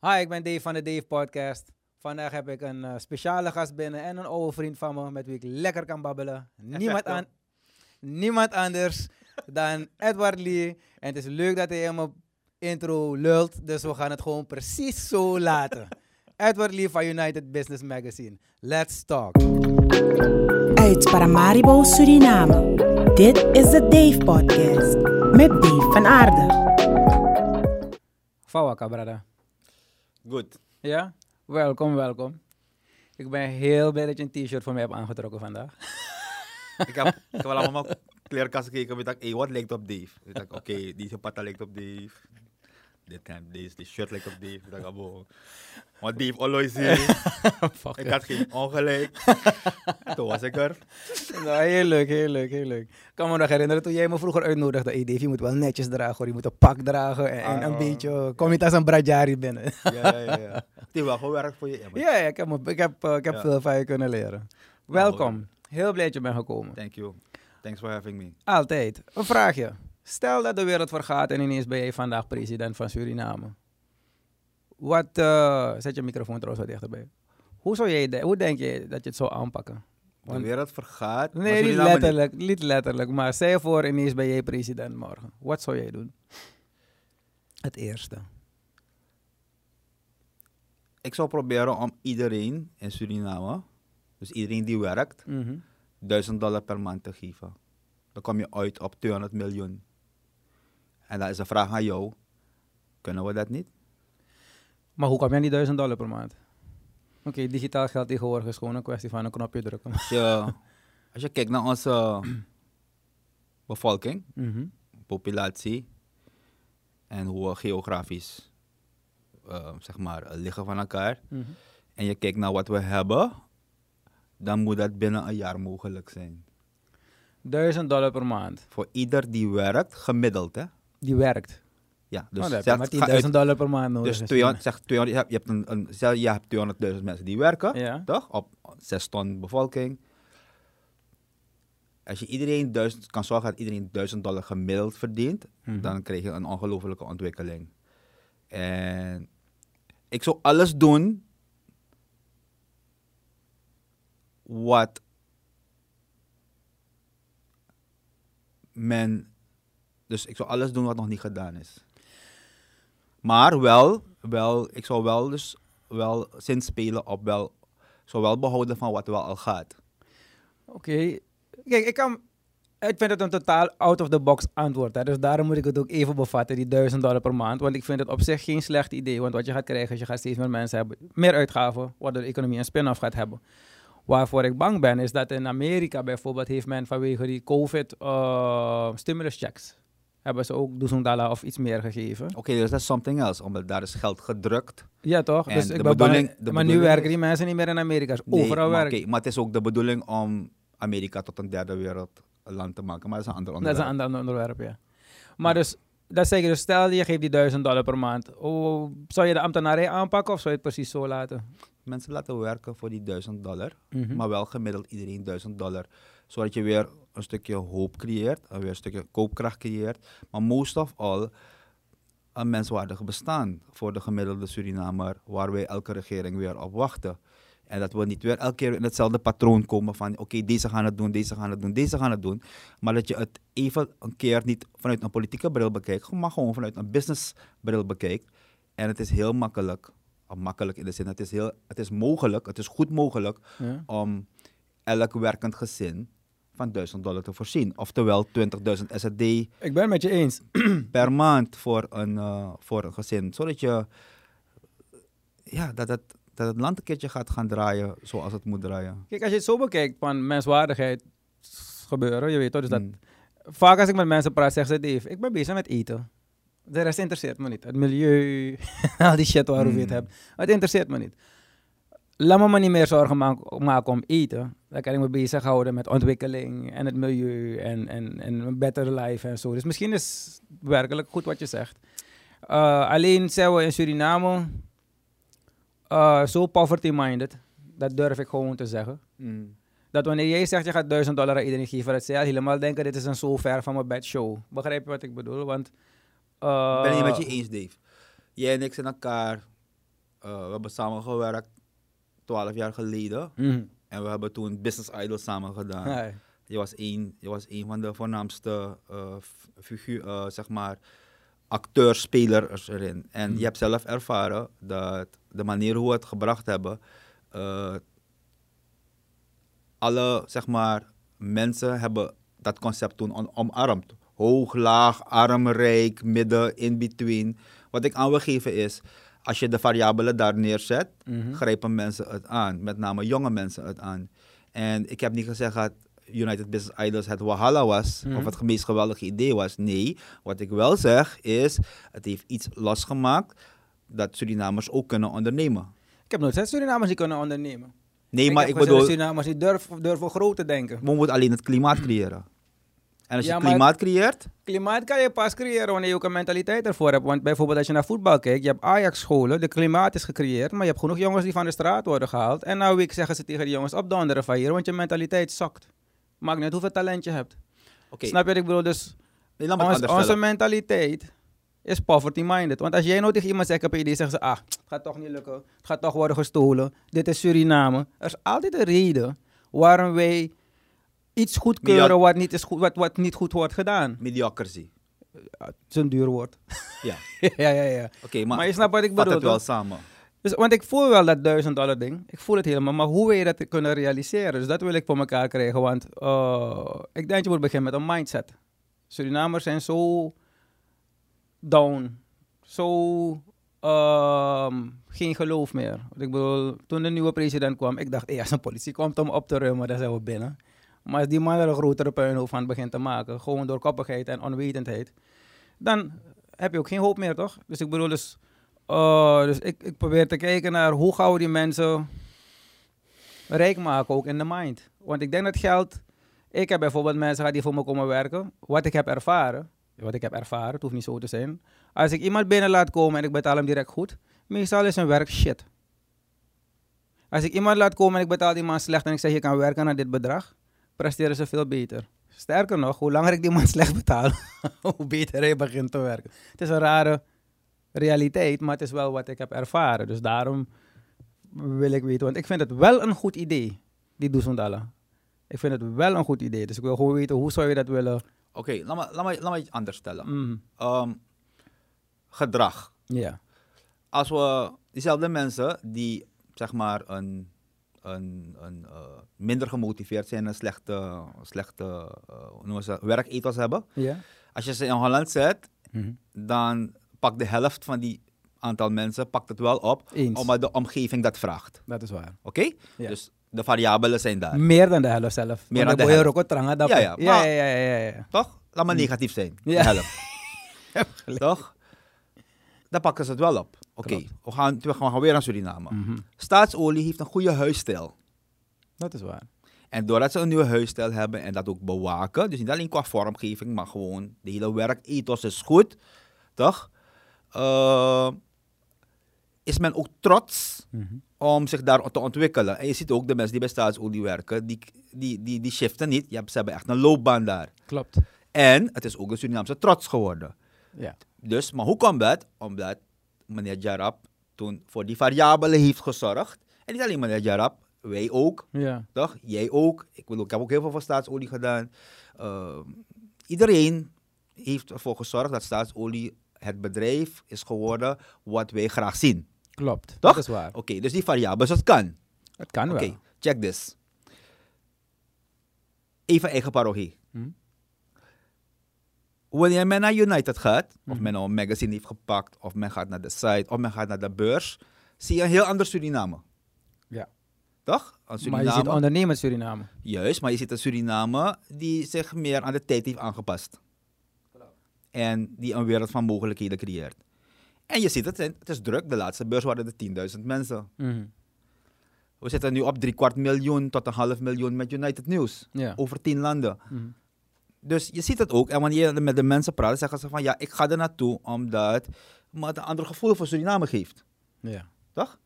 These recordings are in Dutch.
Hi, ik ben Dave van de Dave Podcast. Vandaag heb ik een eh, speciale gast binnen en een oude vriend van me met wie ik lekker kan babbelen. Niemand, aan, niemand anders dan Edward Lee. En het is leuk dat hij in mijn intro lult, dus we gaan het gewoon precies zo laten. Edward Lee van United Business Magazine. Let's talk. Uit Paramaribo, Suriname. Dit is de Dave Podcast. Met Dave van Aarde. Fawaka, brada. Goed. Ja? Welkom, welkom. Ik ben heel blij dat je een t-shirt voor mij hebt aangetrokken vandaag. Ik heb, ik heb wel allemaal kleerkast gekeken. Ik dacht, hey, wat lijkt op Dave? Ik dacht, oké, deze patta lijkt op Dave. Dit, en deze, dit shirt lijkt op Dave. Ik dacht, abo. Want Dave always hier. Fuck Ik had geen ongelijk. En toen was ik er. Nou, heel leuk, heel leuk, heel leuk. Ik kan me nog herinneren toen jij me vroeger uitnodigde. Hey Dave, je moet wel netjes dragen hoor. Je moet een pak dragen en, en een Ah. beetje... Kom niet als een Bradjari binnen. Ja, ja, ja. ja. Het heeft wel gewerkt voor je. Ja, ja, ik heb, ik heb, eh, ik heb Ja. veel van je kunnen leren. Welkom. Heel blij dat je bent gekomen. Thank you. Thanks for having me. Altijd. Een vraagje. Stel dat de wereld vergaat en ineens ben jij vandaag president van Suriname. Wat... eh, zet je microfoon trouwens wat dichterbij. Hoe, zou jij, de- hoe denk je dat je het zou aanpakken? De wereld vergaat. Nee, niet Suriname letterlijk, niet letterlijk. Maar stel voor, ineens ben jij president morgen. Wat zou jij doen? Het eerste. Ik zou proberen om iedereen in Suriname, dus iedereen die werkt, 1000 dollar per maand te geven. Dan kom je uit op 200 miljoen. En dan is de vraag aan jou: kunnen we dat niet? Maar hoe kom je aan die 1000 dollar per maand? Oké, digitaal geld tegenwoordig is gewoon een kwestie van een knopje drukken. Als je, als je kijkt naar onze bevolking, Mhm. populatie en hoe we geografisch eh, zeg maar, liggen van elkaar, Mhm. en je kijkt naar wat we hebben, dan moet dat binnen een jaar mogelijk zijn. 1000 dollar per maand. Voor ieder die werkt, gemiddeld hè. Die werkt. Ja, Dus oh, zeg- maar ga uit- 10.000 dollar per maand nodig. Dus is. 200, zeg 200, je hebt, een, een, je hebt 200.000 mensen die werken, Ja. toch? Op 6 ton bevolking. Als je iedereen duizend, kan zorgen dat iedereen 1000 dollar gemiddeld verdient, Mhm. dan krijg je een ongelofelijke ontwikkeling. En ik zou alles doen wat men. Dus ik zou alles doen wat nog niet gedaan is. Maar wel, wel ik zou wel dus wel zin spelen op wel, zou wel behouden van wat wel al gaat. Oké. Kijk, ik kan... Ik vind het een totaal out-of-the-box antwoord. Hè. Dus daarom moet ik het ook even bevatten, die 1000 dollar per maand. Want ik vind het op zich geen slecht idee. Want wat je gaat krijgen is, je gaat steeds meer mensen hebben. Meer uitgaven, waardoor de economie een spin-off gaat hebben. Waarvoor ik bang ben, is dat in Amerika bijvoorbeeld heeft men vanwege die COVID eh, stimulus checks. Hebben ze ook duizend dollar of iets meer gegeven. Oké, dus dat is something else, omdat daar is geld gedrukt. Ja, toch? En dus de ik bedoeling- de maar nu werken die mensen niet meer in Amerika. Dus Nee, overal maar, werken. oké, maar het is ook de bedoeling om Amerika tot een derde wereldland te maken. Maar dat is een ander Dat is onderwerp. een ander onderwerp, ja. Maar dus, dat zeg je dus, stel je geeft die 1000 dollar per maand. Oh, zou je de ambtenarij aanpakken of zou je het precies zo laten? Mensen laten werken voor die 1000 dollar, Mhm. maar wel gemiddeld iedereen 1000 dollar. Zodat je weer een stukje hoop creëert, en weer een stukje koopkracht creëert. Maar most of all, een menswaardig bestaan voor de gemiddelde Surinamer, waar wij elke regering weer op wachten. En dat we niet weer elke keer in hetzelfde patroon komen van oké, deze gaan het doen, deze gaan het doen, deze gaan het doen. Maar dat je het even een keer niet vanuit een politieke bril bekijkt, maar gewoon vanuit een business bril bekijkt. En het is heel makkelijk, makkelijk in de zin, het is, heel, het is mogelijk, het is goed mogelijk Ja. om elk werkend gezin van 1000 dollar te voorzien. Oftewel 20.000 SRD Ik ben het met je eens. per maand voor een, eh, voor een gezin. Zodat je, ja, dat het, dat het land een keertje gaat gaan draaien zoals het moet draaien. Kijk, als je het zo bekijkt van menswaardigheid gebeuren, je weet toch, dus dat Mm. vaak als ik met mensen praat, zeggen ze, Dave, ik ben bezig met eten. De rest interesseert me niet. Het milieu, al die shit waarover je het Mm. hebt. Het interesseert me niet. Laat me maar niet meer zorgen ma- maken om eten. Dan kan ik me bezighouden met ontwikkeling en het milieu en, en, en een better life en zo. Dus misschien is het werkelijk goed wat je zegt. Eh, alleen zijn we in Suriname eh, zo poverty-minded. Dat durf ik gewoon te zeggen. Dat wanneer jij zegt je gaat 1000 dollar aan iedereen geven, dat zij al helemaal denken dit is een zo ver van mijn bed show. Begrijp je wat ik bedoel? Want... eh, Ik ben het niet met je eens, Dave. Jij en ik zijn elkaar eh, we hebben samengewerkt 12 jaar geleden. Mhm. En we hebben toen Business Idol samen gedaan. Je was een, je was een van de voornaamste figuur, eh, zeg maar, acteurs, spelers erin. En Hmm. je hebt zelf ervaren dat de manier hoe we het gebracht hebben, eh, alle, zeg maar, mensen hebben dat concept toen omarmd. Hoog, laag, arm, rijk, midden, in between. Wat ik aan wil geven is, als je de variabelen daar neerzet, Mhm. grijpen mensen het aan. Met name jonge mensen het aan. En ik heb niet gezegd dat United Business Idols het Walhalla was. Mhm. Of het meest geweldige idee was. Nee, wat ik wel zeg is, het heeft iets losgemaakt dat Surinamers ook kunnen ondernemen. Ik heb nooit gezegd Surinamers die kunnen ondernemen. Nee, maar ik bedoel, Surinamers die durven, durven groot te denken. we moeten alleen het klimaat creëren. En als je Ja, klimaat creëert, Klimaat kan je pas creëren wanneer je ook een mentaliteit ervoor hebt. Want bijvoorbeeld als je naar voetbal kijkt, je hebt Ajax-scholen, de klimaat is gecreëerd, maar je hebt genoeg jongens die van de straat worden gehaald. En een week zeggen ze tegen die jongens opdonderen van hier, want je mentaliteit zakt. Maakt niet hoeveel talent je hebt. Snap je wat ik bedoel? Dus nee, ons- onze mentaliteit is poverty-minded. Want als jij nou tegen iemand zegt op een idee, zeggen ze, ah, het gaat toch niet lukken. Het gaat toch worden gestolen. Dit is Suriname. Er is altijd een reden waarom wij iets goedkeuren wat niet, is goed, wat, wat niet goed wordt gedaan. Mediocracy. Ja, het is een duur woord. Ja, ja, ja, ja. oké, maar, Maar, je snapt wat ik bedoel. het wel samen. Dus, want ik voel wel dat duizend dollar ding. Ik voel het helemaal. Maar hoe wil je dat kunnen realiseren? Dus dat wil ik voor elkaar krijgen. Want eh, ik denk je moet beginnen met een mindset. Surinamers zijn zo down. Zo ehm, geen geloof meer. Ik bedoel, toen de nieuwe president kwam, ik dacht, hey, als een politie komt om op te ruimen, dan zijn we binnen. Maar als die man er een grotere puinhoop van begint te maken, gewoon door koppigheid en onwetendheid, dan heb je ook geen hoop meer, toch? Dus ik bedoel, dus, eh, dus ik, ik probeer te kijken naar hoe gaan we die mensen rijk maken, ook in de mind. Want ik denk dat geld, ik heb bijvoorbeeld mensen die voor me komen werken, wat ik heb ervaren, wat ik heb ervaren, het hoeft niet zo te zijn. Als ik iemand binnen laat komen en ik betaal hem direct goed, meestal is zijn werk shit. Als ik iemand laat komen en ik betaal die man slecht en ik zeg je kan werken naar dit bedrag, presteren ze veel beter. Sterker nog, hoe langer ik die man slecht betaal, hoe beter hij begint te werken. Het is een rare realiteit, maar het is wel wat ik heb ervaren. Dus daarom wil ik weten, want ik vind het wel een goed idee, die Doezondala. Ik vind het wel een goed idee. Dus ik wil gewoon weten, hoe zou je dat willen? Oké, laat, me, laat, me, laat me iets anders stellen. Mm, Ehm, gedrag. Ja. als we diezelfde mensen die zeg maar een, een, een eh, minder gemotiveerd zijn en slechte, slechte uh, ze, werkethos hebben, Ja. als je ze in Holland zet, Mhm. dan pakt de helft van die aantal mensen pakt het wel op, Eens. omdat de omgeving dat vraagt. Dat is waar. Oké? Dus de variabelen zijn daar. Meer dan de helft zelf. Meer dan de boy helft. dat- Ja, ja, Ja, ja, ja, ja. Toch? Laat maar negatief zijn. Mm. Ja. De helft. Toch? Dan pakken ze het wel op. Oké, we, gaan, we gaan weer naar Suriname. Mhm. Staatsolie heeft een goede huisstijl. Dat is waar. En doordat ze een nieuwe huisstijl hebben en dat ook bewaken, dus niet alleen qua vormgeving, maar gewoon de hele werkethos is goed, toch? Eh, is men ook trots Mhm. om zich daar te ontwikkelen. En je ziet ook de mensen die bij staatsolie werken, die, die, die, die shiften niet. Je hebt, ze hebben echt een loopbaan daar. Klopt. En het is ook een Surinaamse trots geworden. Ja. Dus, maar hoe komt dat? Omdat meneer Jarab toen voor die variabelen heeft gezorgd. En niet alleen meneer Jarab, wij ook. Ja. Toch? Jij ook. Ik, bedoel, ik heb ook heel veel voor staatsolie gedaan. Uh, iedereen heeft ervoor gezorgd dat staatsolie het bedrijf is geworden wat wij graag zien. Klopt. Toch? Dat is waar. Oké, dus die variabelen, het kan. Het kan Oké, wel. check this. Even eigen parochie. Wanneer men naar United gaat, of Mhm. men nou een magazine heeft gepakt, of men gaat naar de site, of men gaat naar de beurs, zie je een heel ander Suriname. Ja. Toch? Een Maar je ziet ondernemers Suriname. Juist, maar je ziet een Suriname die zich meer aan de tijd heeft aangepast. En die een wereld van mogelijkheden creëert. En je ziet het, het is druk. De laatste beurs waren er 10.000 mensen. Mhm. We zitten nu op drie kwart miljoen tot een half miljoen met United News. Ja. Over tien landen. Mhm. Dus je ziet het ook. En wanneer je met de mensen praat, zeggen ze van ja, ik ga er naartoe omdat me het een ander gevoel voor Suriname geeft. Ja. Toch?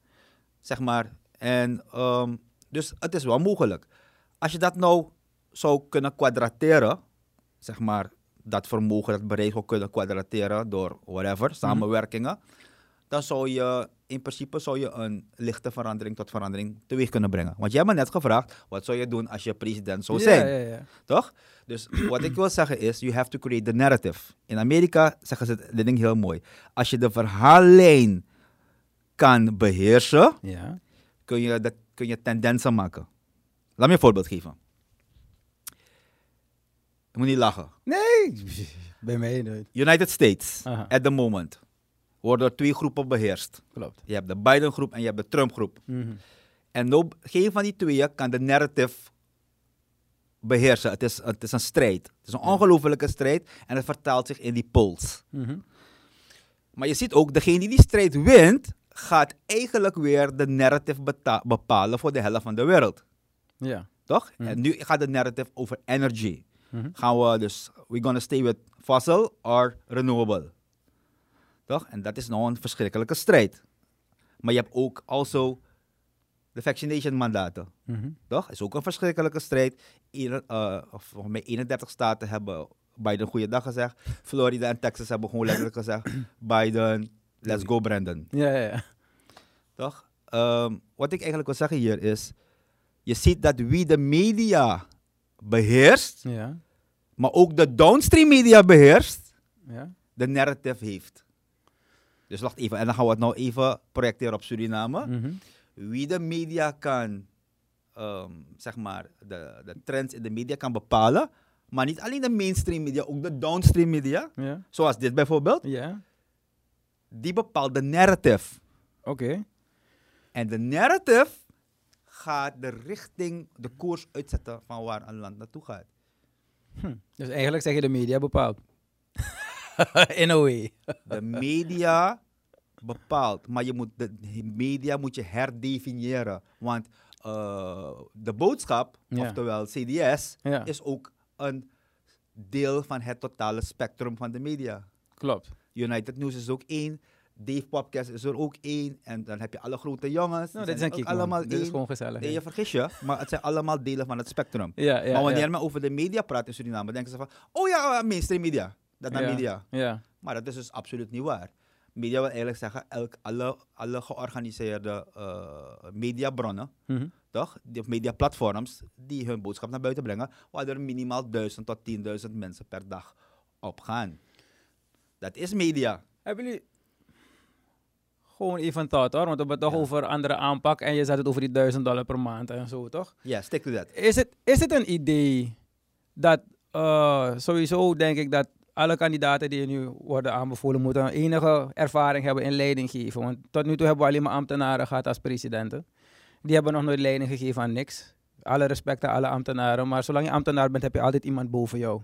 Zeg maar. En ehm, dus het is wel mogelijk. Als je dat nou zou kunnen kwadrateren, zeg maar, dat vermogen, dat bereik zou kunnen kwadrateren door whatever, samenwerkingen, dan zou je in principe zou je een lichte verandering tot verandering teweeg kunnen brengen. Want jij hebt me net gevraagd, wat zou je doen als je president zou zijn? Ja, ja, ja. Toch? Dus wat ik wil zeggen is, you have to create the narrative. In Amerika zeggen ze dit ding heel mooi. Als je de verhaallijn kan beheersen, Ja. kun je, kun je tendensen maken. Laat me een voorbeeld geven. Je moet niet lachen. Nee, bij mij nooit. United States, Aha. at the moment, worden door twee groepen beheerst. Klopt. Je hebt de Biden-groep en je hebt de Trump-groep. Mhm. En no, geen van die tweeën kan de narrative beheersen. Het is, het is een strijd. Het is een ongelofelijke strijd en het vertaalt zich in die polls. Mhm. Maar je ziet ook, degene die die strijd wint, gaat eigenlijk weer de narrative bepalen voor de helft van de wereld. Ja. Toch? Mhm. En nu gaat de narrative over energy. Gaan we dus, we're gonna stay with fossil or renewable. Toch? En dat is nou een verschrikkelijke strijd. Maar je hebt ook also de vaccination mandaten. Mhm. Toch? Is ook een verschrikkelijke strijd. Of volgens mij 31 staten hebben Biden goede dag gezegd. Florida en Texas hebben gewoon letterlijk gezegd: Biden, let's go Brandon. Ja, ja, ja. Toch? Ehm, wat ik eigenlijk wil zeggen hier is: je ziet dat wie de media beheerst, Ja. maar ook de downstream media beheerst, Ja. de narrative heeft. Dus wacht even, en dan gaan we het nou even projecteren op Suriname. Mhm. wie de media kan, ehm, zeg maar, de, de trends in de media kan bepalen. Maar niet alleen de mainstream media, ook de downstream media. Zoals dit bijvoorbeeld. Ja. Die bepaalt de narrative. Oké. En de narrative gaat de richting, de koers uitzetten van waar een land naartoe gaat. Hm. Dus eigenlijk zeg je de media bepaalt. In a way. De media bepaalt, maar je moet de media moet je herdefiniëren. Want eh, de boodschap, oftewel CDS, is ook een deel van het totale spectrum van de media. Klopt. United News is ook één, Dave Podcast is er ook één, en dan heb je alle grote jongens. Nou, dit ook allemaal. Dit is één. gewoon gezellig. Nee, je vergis je, maar het zijn allemaal delen van het spectrum. Ja, ja. maar wanneer ja. men over de media praat in Suriname, denken ze van, oh ja, uh, mainstream media. Dat naar media. Ja. Maar dat is dus absoluut niet waar. Media wil eigenlijk zeggen, elk, alle, alle georganiseerde eh, mediabronnen, Mhm. toch? Die mediaplatforms die hun boodschap naar buiten brengen, waar er minimaal 1000 tot 10.000 mensen per dag op gaan. Dat is media. Hebben jullie gewoon even een thought hoor, want we hebben het toch over andere aanpak en je zet het over die 1000 dollar per maand en zo, toch? Ja, stick to that. Is het, is het een idee dat eh, sowieso denk ik dat alle kandidaten die nu worden aanbevolen moeten enige ervaring hebben in leiding geven. Want tot nu toe hebben we alleen maar ambtenaren gehad als presidenten. Die hebben nog nooit leiding gegeven aan niks. Alle respect aan alle ambtenaren, maar zolang je ambtenaar bent heb je altijd iemand boven jou.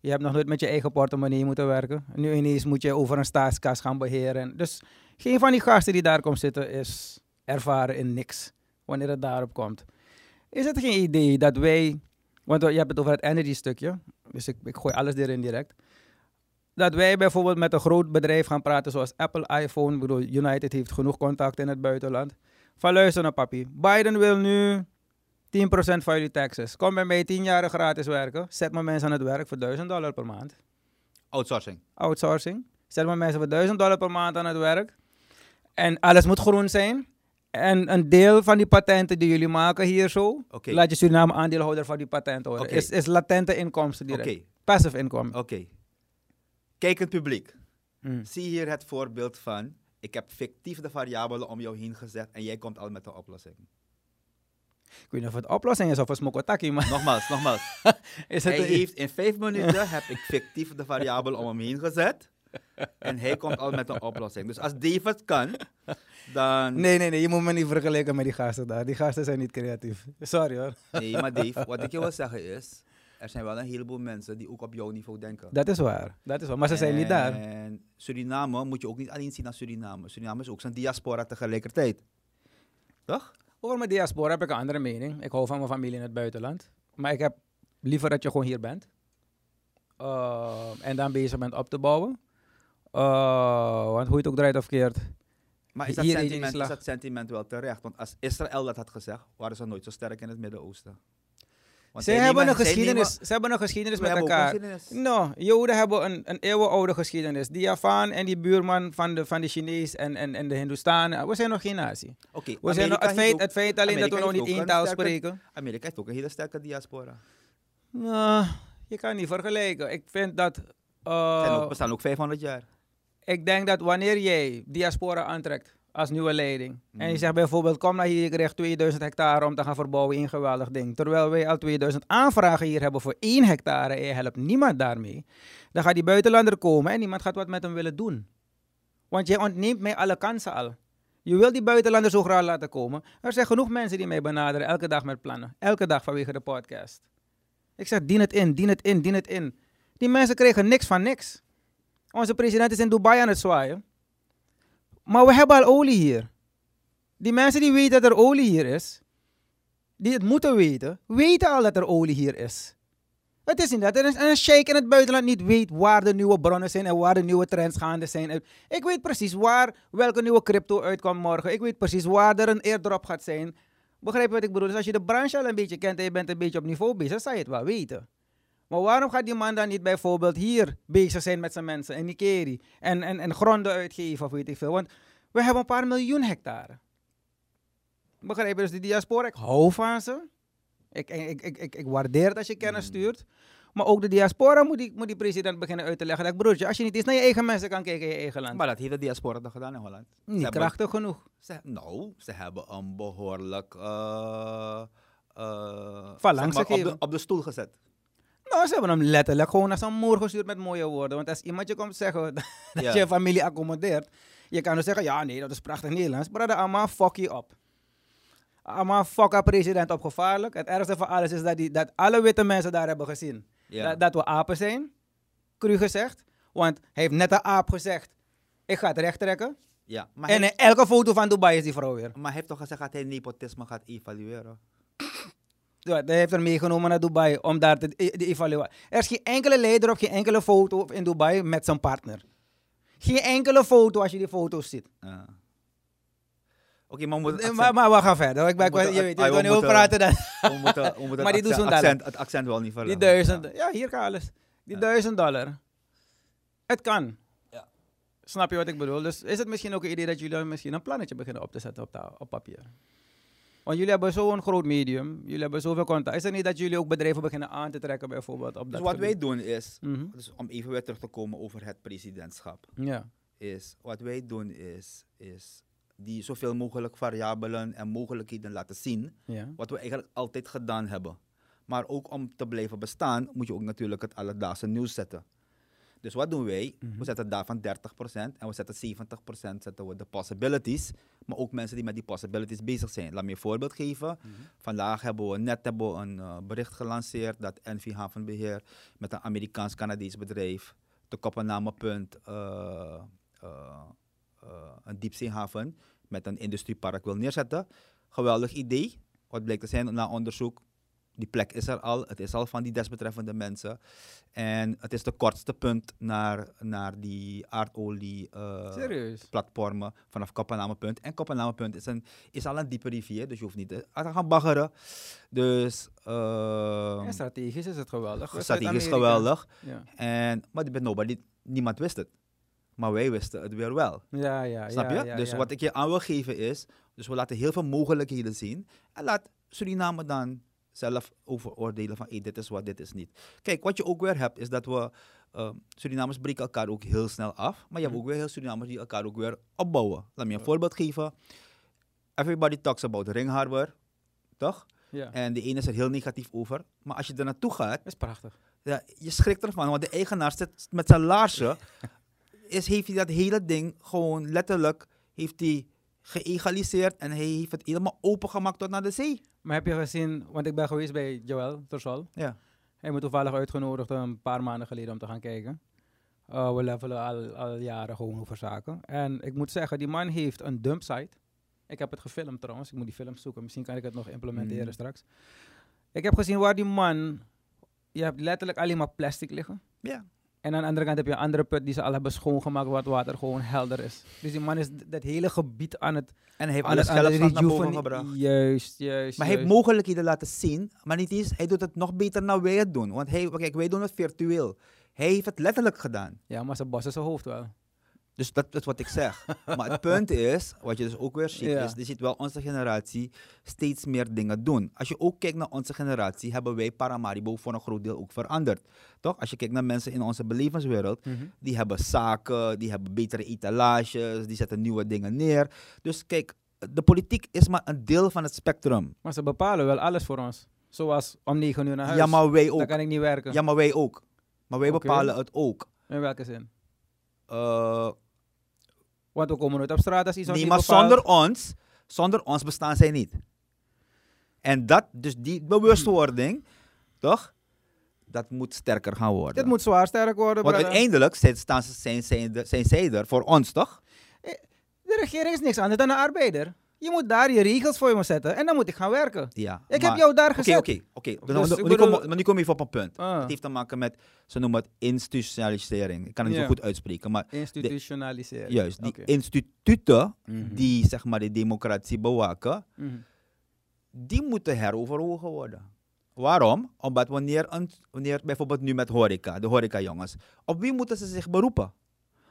Je hebt nog nooit met je eigen portemonnee moeten werken. Nu ineens moet je over een staatskas gaan beheren. Dus geen van die gasten die daar komt zitten is ervaren in niks. Wanneer het daarop komt. Is het geen idee dat wij, want je hebt het over het energy stukje, dus ik, ik gooi alles erin direct. Dat wij bijvoorbeeld met een groot bedrijf gaan praten zoals Apple, iPhone. Ik bedoel, United heeft genoeg contact in het buitenland. Van luister naar papi. Biden wil nu 10% van jullie taxes. Kom bij mij 10 jaar gratis werken. Zet mijn mensen aan het werk voor 1000 dollar per maand. Outsourcing. Outsourcing. Zet mijn mensen voor 1000 dollar per maand aan het werk. En alles moet groen zijn. En een deel van die patenten die jullie maken hier zo, laat je Suriname aandeelhouder van die patenten worden. Is, is latente inkomsten direct. Passive inkomen. oké. Kijkend publiek. Mm. Zie hier het voorbeeld van, ik heb fictief de variabelen om jou heen gezet en jij komt al met een oplossing. Ik weet niet of het oplossing is of een smokotaki, maar Nogmaals, nogmaals. is het Hij een- heeft in vijf minuten heb ik fictief de variabelen om hem heen gezet. En hij komt al met een oplossing. Dus als David kan, dan... Nee, nee, nee, je moet me niet vergelijken met die gasten daar. Die gasten zijn niet creatief. Sorry hoor. Nee, maar Dave, wat ik je wil zeggen is... Er zijn wel een heleboel mensen die ook op jouw niveau denken. Dat is waar. Dat is waar. Maar ze zijn niet daar. En Suriname moet je ook niet alleen zien als Suriname. Suriname is ook zijn diaspora tegelijkertijd. Toch? Over mijn diaspora heb ik een andere mening. Ik hou van mijn familie in het buitenland. Maar ik heb liever dat je gewoon hier bent. Uh, en dan bezig bent op te bouwen. Uh, want hoe je het ook draait of keert. Maar is dat, sentiment, is dat sentiment wel terecht? Want als Israël dat had gezegd, waren ze nooit zo sterk in het Midden-Oosten. Want Ze zij hebben, een zij geschiedenis, hebben een geschiedenis met hebben elkaar. No, Joden hebben een, een eeuwenoude geschiedenis. Die Javaan en die buurman van de, van de Chinees en, en, en de Hindoestanen. We zijn nog geen natie. Oké, We zijn nog, het, feit, ook- het feit alleen dat we nog niet één taal sterke- spreken. Amerika heeft ook een hele sterke diaspora. Je kan niet vergelijken. Ik vind dat... eh, Zijn ook, we staan ook 500 jaar. ik denk dat wanneer jij diaspora aantrekt als nieuwe leiding. En je Mm. zegt bijvoorbeeld, kom naar hier, ik krijg 2000 hectare om te gaan verbouwen, een geweldig ding. Terwijl wij al 2000 aanvragen hier hebben voor 1 hectare en je helpt niemand daarmee. Dan gaat die buitenlander komen en niemand gaat wat met hem willen doen. Want jij ontneemt mij alle kansen al. Je wil die buitenlander zo graag laten komen. Er zijn genoeg mensen die mij benaderen, elke dag met plannen. Elke dag vanwege de podcast. Ik zeg, dien het in, dien het in, dien het in. Die mensen kregen niks van niks. Onze president is in Dubai aan het zwaaien. Maar we hebben al olie hier. Die mensen die weten dat er olie hier is, die het moeten weten, weten al dat er olie hier is. Het is niet dat er een, een sheik in het buitenland niet weet waar de nieuwe bronnen zijn en waar de nieuwe trends gaande zijn. Ik weet precies waar welke nieuwe crypto uitkomt morgen. Ik weet precies waar er een airdrop gaat zijn. Begrijp je wat ik bedoel? Dus als je de branche al een beetje kent en je bent een beetje op niveau bezig, zou je het wel weten. Maar waarom gaat die man dan niet bijvoorbeeld hier bezig zijn met zijn mensen in Nikeri en, en, en gronden uitgeven of weet ik veel? Want we hebben een paar miljoen hectare. Begrijp je? Dus die diaspora, ik hou van ze. Ik, ik, ik, ik, ik waardeer het als je kennis Mm. stuurt. Maar ook de diaspora moet die, moet die president beginnen uit te leggen. Dat broertje, als je niet eens naar je eigen mensen kan kijken in je eigen land. Maar dat heeft de diaspora toch gedaan in Holland? Ze niet hebben- krachtig genoeg. Ze, nou, ze hebben een behoorlijk uh, uh, op, de, op de stoel gezet. Nou, ze hebben hem letterlijk gewoon naar zijn moer gestuurd met mooie woorden. Want als iemand je komt zeggen dat Ja. je familie accommodeert, je kan dus zeggen, ja nee, dat is prachtig Nederlands. Maar dat allemaal fuck je op. Allemaal fuck up president op gevaarlijk. Het ergste van alles is dat, die, dat alle witte mensen daar hebben gezien. Ja. Dat, dat we apen zijn, cru gezegd. Want hij heeft net een aap gezegd, ik ga het recht trekken. ja. Maar, En in elke foto van Dubai is die vrouw weer. maar hij heeft toch gezegd dat hij nepotisme gaat evalueren? Hij heeft er meegenomen naar Dubai om daar te de evalueren. Er is geen enkele leider op geen enkele foto in Dubai met zijn partner. Geen enkele foto als je die foto's ziet. Oké, maar maar, maar we gaan verder. Ik ben, We je weet, ah, je we kan niet over praten. Dan. we moeten, we moeten Maar die doen accent, accent, het accent wel niet Die verlengen. duizend, Ja. ja, hier kan alles. Die Ja. duizend dollar. Het kan. Ja. Snap je wat ik bedoel? Dus is het misschien ook een idee dat jullie misschien een plannetje beginnen op te zetten op, op papier? Want jullie hebben zo'n groot medium, jullie hebben zoveel contact. Is het niet dat jullie ook bedrijven beginnen aan te trekken bijvoorbeeld op Dus dat wat wij doen is, Mhm. dus om even weer terug te komen over het presidentschap, Ja. is wat wij doen is, is die zoveel mogelijk variabelen en mogelijkheden laten zien. ja. Wat we eigenlijk altijd gedaan hebben. Maar ook om te blijven bestaan, moet je ook natuurlijk het alledaagse nieuws zetten. Dus wat doen wij? Mhm. We zetten daarvan 30% en we zetten 70% zetten we de possibilities. Maar ook mensen die met die possibilities bezig zijn. Laat me een voorbeeld geven. Mhm. Vandaag hebben we net hebben we een eh, bericht gelanceerd dat NV Havenbeheer met een Amerikaans-Canadees bedrijf te Kopenhagenpunt eh eh, eh, een diepzeehaven met een industriepark wil neerzetten. Geweldig idee. Wat blijkt te zijn na onderzoek. Die plek is er al. Het is al van die desbetreffende mensen. En het is de kortste punt naar, naar die aardolie eh, vanaf Kopenhagenpunt. En Kopenhagenpunt is, een, is al een diepe rivier, dus je hoeft niet te gaan baggeren. Dus eh, Ja, strategisch is het geweldig. We strategisch geweldig. Ja, En, maar nobody, niemand wist het. Maar wij wisten het weer wel. ja, ja. Snap ja, je? ja, dus wat ik je aan wil geven is, dus we laten heel veel mogelijkheden zien. En laat Suriname dan zelf overoordelen van hey, dit is wat, dit is niet. Kijk, wat je ook weer hebt, is dat we, uh, Surinamers breken elkaar ook heel snel af. Maar je hebt Mhm. ook weer heel Surinamers die elkaar ook weer opbouwen. Laat me je een voorbeeld geven. Everybody talks about Ring Harbor, toch? Ja, En de ene is er heel negatief over. Maar als je er naartoe gaat, is prachtig. ja, je schrikt ervan, want de eigenaar zit met zijn laarzen. is, heeft hij dat hele ding gewoon letterlijk heeft hij geëgaliseerd en hij heeft het helemaal opengemaakt tot naar de zee. Maar heb je gezien, want ik ben geweest bij Joël Tersal. Ja. Hij moet toevallig uitgenodigd een paar maanden geleden om te gaan kijken. Uh, we levelen al, al jaren gewoon over zaken. En ik moet zeggen, die man heeft een dumpsite. Ik heb het gefilmd trouwens. Ik moet die film zoeken. Misschien kan ik het nog implementeren Mm. straks. Ik heb gezien waar die man... Je hebt letterlijk alleen maar plastic liggen. Ja. En aan de andere kant heb je een andere put die ze al hebben schoongemaakt, waar het water gewoon helder is. Dus die man is dat hele gebied aan het, En hij heeft alles geld naar boven gebracht. Juist, juist. Maar hij heeft mogelijkheden laten zien, maar niet eens, hij doet het nog beter dan wij het doen. Want hij, kijk, wij doen het virtueel. Hij heeft het letterlijk gedaan. Ja, maar ze bossen zijn hoofd wel. Dus dat, dat is wat ik zeg. maar het punt is, wat je dus ook weer ziet, Ja. is, je ziet wel onze generatie steeds meer dingen doen. Als je ook kijkt naar onze generatie, hebben wij Paramaribo voor een groot deel ook veranderd. Toch? Als je kijkt naar mensen in onze belevenswereld, die hebben zaken, die hebben betere etalages, die zetten nieuwe dingen neer. Dus kijk, de politiek is maar een deel van het spectrum. Maar ze bepalen wel alles voor ons. Zoals om 9 uur naar huis. Ja, maar wij Dan ook. kan ik niet werken. Ja, maar wij ook. Maar wij bepalen het ook. In welke zin? Eh, Want we komen nooit op straat als iets nee, maar zonder ons, zonder ons bestaan zij niet. En dat, dus die bewustwording, toch? Dat moet sterker gaan worden. Dit moet zwaar sterk worden, Want brother. uiteindelijk zijn, staan ze, zijn, zijn, zijn zij er voor ons, toch? De regering is niks anders dan een arbeider. Je moet daar je regels voor je zetten en dan moet ik gaan werken. Ja. Ik maar- heb jou daar gezet. oké, oké. Dus Maar nu bedoel- kom- Maar nu kom je even op een punt. Ah. Het heeft te maken met, ze noemen het institutionalisering. Ik kan het niet zo goed uitspreken, maar Institutionaliseren. juist, die instituten Mhm. die zeg maar de democratie bewaken, Mhm. die moeten heroverwogen worden. Waarom? Omdat wanneer, een, wanneer bijvoorbeeld nu met horeca, de horeca-jongens, op wie moeten ze zich beroepen?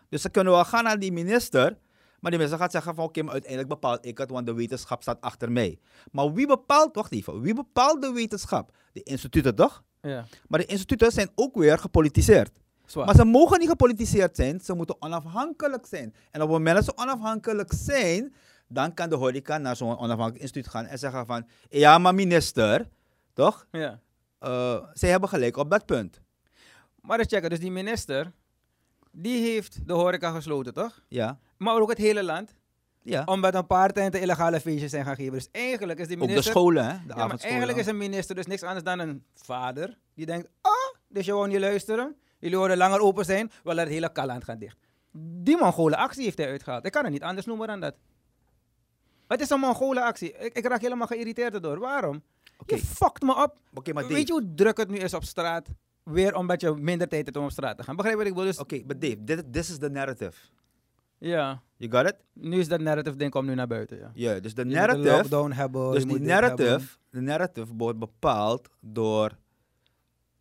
Dus ze kunnen wel gaan naar die minister, maar die minister gaat zeggen van oké, maar uiteindelijk bepaal ik het, want de wetenschap staat achter mij. Maar wie bepaalt, wacht even, wie bepaalt de wetenschap? De instituten toch? Ja, Maar de instituten zijn ook weer gepolitiseerd. zwaar. Maar ze mogen niet gepolitiseerd zijn, ze moeten onafhankelijk zijn. En op het moment dat ze onafhankelijk zijn, dan kan de horeca naar zo'n onafhankelijk instituut gaan en zeggen van, ja maar minister, toch? ja. Eh, zij hebben gelijk op dat punt. Maar checken, dus die minister, die heeft de horeca gesloten, toch? Ja, Maar ook het hele land. ja. Omdat een paar tenten illegale feestjes zijn gaan geven. Dus eigenlijk is die Ook de minister... scholen, hè? De ja, maar eigenlijk is een minister dus niks anders dan een vader. Die denkt, ah, dus je wou niet luisteren. Jullie willen langer open zijn. Wel, het hele kaland gaat dicht. Die Mongolen actie heeft hij uitgehaald. Ik kan het niet anders noemen dan dat. Het is een Mongolen actie. Ik, ik raak helemaal geïrriteerd erdoor. Waarom? Je fuckt me op. oké, maar Weet je hoe druk het nu is op straat? Weer omdat je minder tijd hebt om op straat te gaan. Begrijp wat ik bedoel? Dus, oké, maar Dave, dit this is the narrative. Ja, You got it? nu is dat narrative ding komt nu naar buiten. Ja. Ja, dus de Je moet narrative, lockdown hebben. dus die narrative, de narrative wordt bepaald door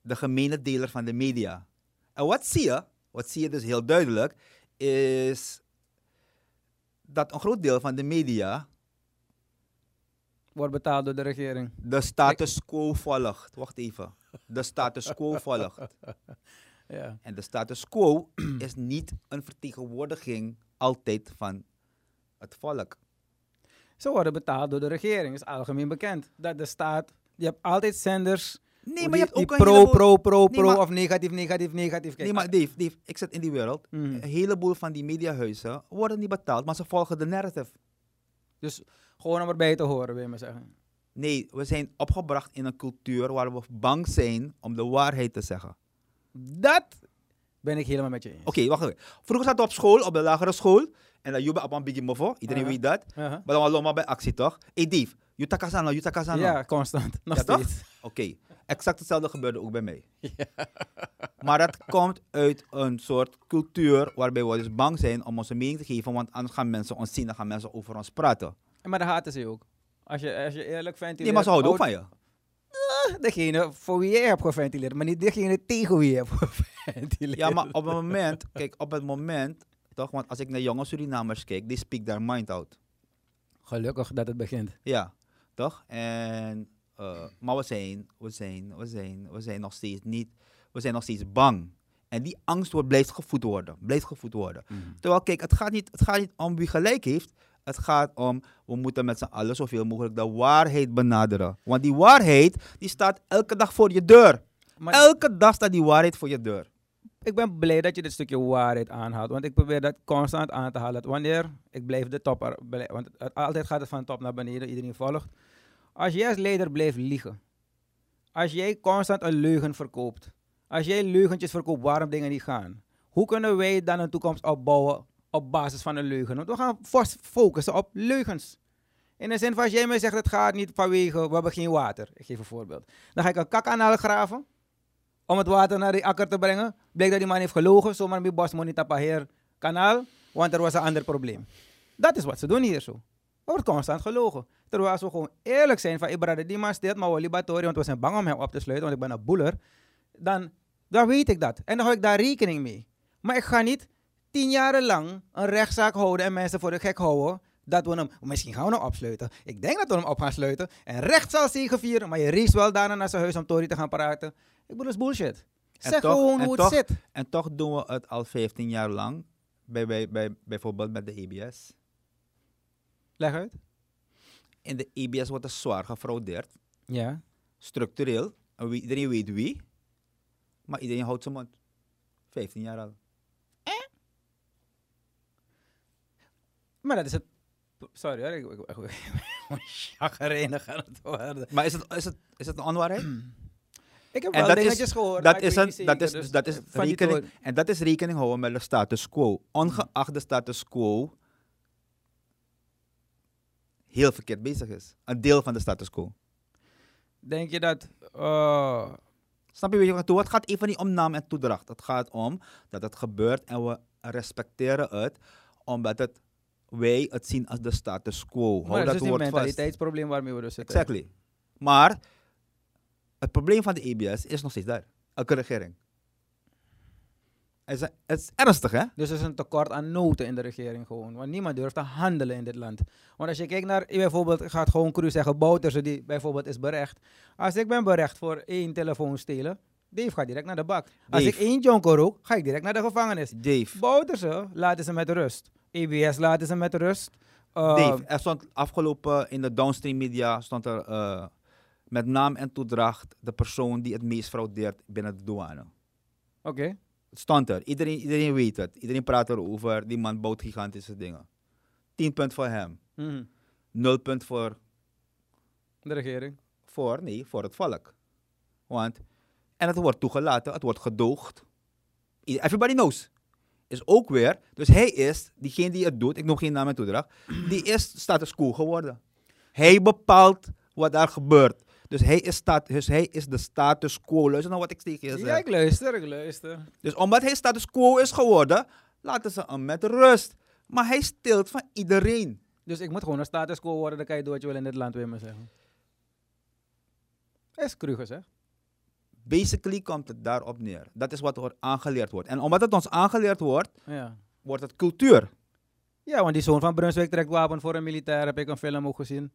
de gemene deler van de media. En wat zie je, wat zie je dus heel duidelijk, is dat een groot deel van de media Wordt betaald door de regering. de status quo volgt. Wacht even. De status quo volgt. Ja. En de status quo is niet een vertegenwoordiging altijd van het volk. Ze worden betaald door de regering. is algemeen bekend. Dat de staat... Je hebt altijd zenders... Nee, maar je hebt die ook een pro, heleboel- pro, pro, Nee, pro maar- of negatief, negatief, negatief. Kijk, Nee, maar Dave, Dave, ik zit in die wereld. Mhm. Een heleboel van die mediahuizen worden niet betaald, maar ze volgen de narrative. Dus gewoon om erbij te horen, wil je maar zeggen. Nee, we zijn opgebracht in een cultuur waar we bang zijn om de waarheid te zeggen. Dat ben ik helemaal met je eens. Oké, wacht even. Vroeger zaten we op school, op de lagere school. En dan je op een beetje mofo. Iedereen Aha. weet dat. Aha. Maar dan was allemaal bij actie, toch? Hey Dave, je takasano, je takasano. Ja, constant. Nog Ja, steeds. Oké, exact hetzelfde gebeurde ook bij mij. Maar dat komt uit een soort cultuur waarbij we dus bang zijn om onze mening te geven, want anders gaan mensen ons zien, dan gaan mensen over ons praten. Maar dat haten ze ook. Als je, als je eerlijk ventileert... Nee, maar ze houden ook van je. Degene voor wie jij hebt geventileerd, maar niet degene tegen wie je hebt geventileerd. Ja, maar op het moment, kijk, op het moment, toch, want als ik naar jonge Surinamers kijk, die speak their mind out. Gelukkig dat het begint. Ja, toch? En, eh, maar we zijn, we zijn, we zijn, we zijn nog steeds niet, we zijn nog steeds bang. En die angst wordt, blijft gevoed worden, blijft gevoed worden. Terwijl, kijk, het gaat, niet, het gaat niet om wie gelijk heeft. Het gaat om, we moeten met z'n allen zoveel mogelijk de waarheid benaderen. Want die waarheid, die staat elke dag voor je deur. Maar Elke dag staat die waarheid voor je deur. ik ben blij dat je dit stukje waarheid aanhaalt. Want ik probeer dat constant aan te halen. Wanneer ik blijf de topper, want het, altijd gaat het van top naar beneden, iedereen volgt. Als jij als leider blijft liegen, als jij constant een leugen verkoopt, als jij leugentjes verkoopt waarom dingen niet gaan, hoe kunnen wij dan een toekomst opbouwen op basis van een leugen? Want we gaan focussen op leugens. In de zin van als jij mij zegt het gaat niet vanwege we hebben geen water. Ik geef een voorbeeld. Dan ga ik een kakkanaal graven om het water naar die akker te brengen. Bleek dat die man heeft gelogen, zomaar met bos monita paheer kanaal, want er was een ander probleem. Dat is wat ze doen hier zo. Er wordt constant gelogen. Terwijl als we gewoon eerlijk zijn van, Ibrahim, die man steelt maar wel libatori, want we zijn bang om hem op te sluiten, want ik ben een boeler. Dan, dan weet ik dat. En dan hou ik daar rekening mee. Maar ik ga niet tien jaren lang een rechtszaak houden en mensen voor de gek houden. Dat we hem, misschien gaan we hem opsluiten. Ik denk dat we hem op gaan sluiten. En recht zal zegevieren, maar je race wel daarna naar zijn huis om Tory te gaan praten. Ik bedoel, dat is bullshit. En zeg toch- gewoon hoe toch- het zit. En toch doen we het al 15 jaar lang. Bij, bij, bij, bijvoorbeeld met de EBS. Leg uit. In de EBS wordt er zwaar gefraudeerd. Ja. Structureel. Iedereen weet wie. Maar iedereen houdt zijn mond. 15 jaar al. Maar dat is het... Sorry hoor, ik ik- ik- aan het worden. Maar is het, is het, is het een onwaarheid? Ik heb En wel dat is- dingetjes gehoord, dat is een, dat is, dus, dat is eh, van die rekening, en dat is rekening houden met de status quo. Ongeacht de status quo heel verkeerd bezig is. Een deel van de status quo. Denk je dat... eh, Snap je weet je bedoel? Het gaat even niet om naam en toedracht. Het gaat om dat het gebeurt en we respecteren het omdat het, wij het zien als de status quo. Hou maar dat dat is dus woord vast. mentaliteitsprobleem waarmee we dus zitten. Exactly. Maar het probleem van de EBS is nog steeds daar. Elke regering. Het is, het is ernstig, hè? Dus er is een tekort aan noten in de regering gewoon. Want niemand durft te handelen in dit land. Want als je kijkt naar, bijvoorbeeld, ik ga het gewoon cru zeggen, Bouterse die bijvoorbeeld is berecht. Als ik ben berecht voor één telefoon stelen, Dave gaat direct naar de bak. Als ik één jonko rook, ga ik direct naar de gevangenis. Dave. Bouterse laten ze met rust. EBS laten ze met rust. Uh, Dave, er stond afgelopen in de downstream media stond er eh, met naam en toedracht de persoon die het meest fraudeert binnen de douane. Oké. Het stond er. Iedereen, iedereen weet het. Iedereen praat erover. Die man bouwt gigantische dingen. 10 punt voor hem. Mhm. 0 punt voor, De regering. voor, nee, voor het volk. Want, en het wordt toegelaten, het wordt gedoogd. Everybody knows. Is ook weer, dus hij is, diegene die het doet, ik noem geen naam en toedracht, die is status quo geworden. Hij bepaalt wat daar gebeurt. Dus hij is, stat, dus hij is de status quo. Luister naar wat ik tegen je Ja, zeg. ik luister, ik luister. Dus omdat hij status quo is geworden, laten ze hem met rust. Maar hij stilt van iedereen. Dus ik moet gewoon een status quo worden, dan kan je doen wat je wil in dit land, je maar zeggen. Is cru gezegd. Basically komt het daarop neer. Dat is wat er aangeleerd wordt. En omdat het ons aangeleerd wordt, Ja. wordt het cultuur. Ja, want die zoon van Brunswijk trekt wapen voor een militair, heb ik een film ook gezien.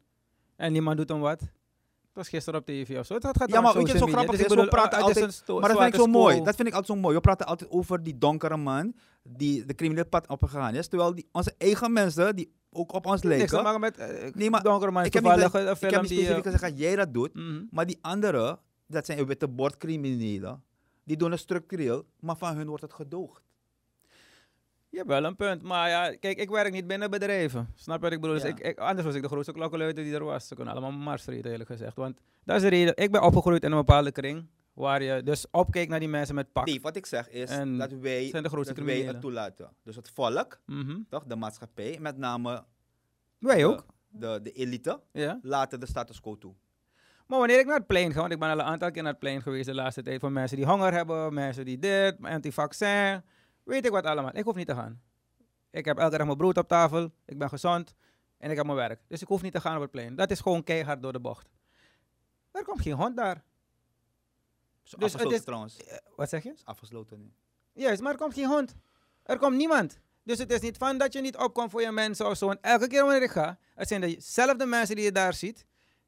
En niemand doet hem wat. Het was gisteren op tv of zo. Het gaat Ja, maar weet je, zo media. grappig Dus ik is, we praten altijd- Maar dat vind ik zo mooi. Dat vind ik altijd zo mooi. We praten altijd over die donkere man die de criminele pad opgegaan is. Terwijl die, onze eigen mensen, die ook op ons Niks te lijken. maken met eh, Nee, maar donkere man. Ik heb niet, toevallig ik heb die... specifiek eh, gezegd dat jij dat doet. mhm. Maar die anderen, dat zijn witte bordcriminelen. Die doen het structureel, maar van hun wordt het gedoogd. Je hebt wel een punt. Maar ja, kijk, ik werk niet binnen bedrijven. Snap je wat ik bedoel? Dus ik, ik, anders was ik de grootste klokkenluider die er was. Ze kunnen allemaal mars reden, eerlijk gezegd. Want dat is de reden. Ik ben opgegroeid in een bepaalde kring. Waar je dus opkeek naar die mensen met pak. Nee, wat ik zeg is En dat wij, zijn de grootste dat wij het toelaten. Dus het volk, Mhm. toch, de maatschappij, met name Wij ook. de, de, de elite, Ja. laten de status quo toe. Maar wanneer ik naar het plein ga, want ik ben al een aantal keer naar het plein geweest de laatste tijd. Voor mensen die honger hebben, mensen die dit, anti-vaccin. Weet ik wat allemaal. Ik hoef niet te gaan. Ik heb elke dag mijn brood op tafel. Ik ben gezond. En ik heb mijn werk. Dus ik hoef niet te gaan op het plein. Dat is gewoon keihard door de bocht. Er komt geen hond daar. Dus afgesloten is- trouwens. Eh, Wat zeg je? Is afgesloten nu. Juist, maar er komt geen hond. Er komt niemand. Dus het is niet van dat je niet opkomt voor je mensen of zo. En elke keer wanneer ik ga, het zijn dezelfde mensen die je daar ziet,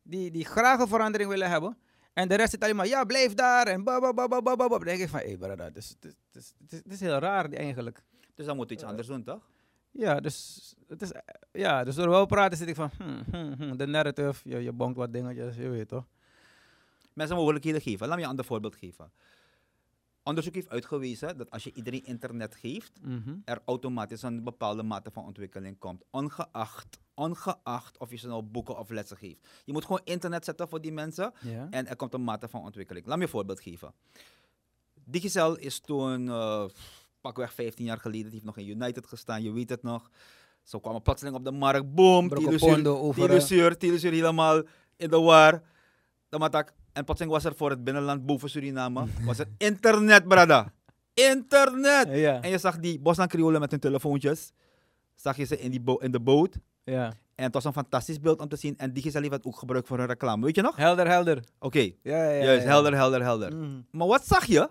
die, die graag een verandering willen hebben. En de rest zit alleen maar, ja, blijf daar en babababababab. Dan denk ik van, hé, hey, brother, het is, het, is, het, is, heel raar eigenlijk. Dus dan moet iets Eh, anders doen, toch? Ja, dus, het is, ja, dus door wel praten zit ik van, hmm, hmm, hmm, de narrative, je, je bonkt wat dingetjes, je weet toch. Mensen mogelijkheden geven. Laat me je een ander voorbeeld geven. Onderzoek heeft uitgewezen dat als je iedereen internet geeft, Mhm. er automatisch een bepaalde mate van ontwikkeling komt. Ongeacht, ongeacht of je ze nou boeken of lessen geeft. Je moet gewoon internet zetten voor die mensen en er komt een mate van ontwikkeling. Laat me een voorbeeld geven. Digicel is toen, eh, pakweg 15 jaar geleden, die heeft nog in United gestaan, je weet het nog. Zo kwamen plotseling op de markt, boom, pondo over, helemaal in de war. Dan maak ik, En plotseling was er voor het binnenland boven Suriname, was er internet, brada. Internet! Ja. En je zag die Bosland Creolen met hun telefoontjes. Zag je ze in, die in de boot. ja. En het was een fantastisch beeld om te zien. En Digicel werd ook gebruikt voor een reclame. Weet je nog? Helder, helder. Oké, Ja, ja, ja, juist. Helder, helder, helder. Mhm. Maar wat zag je?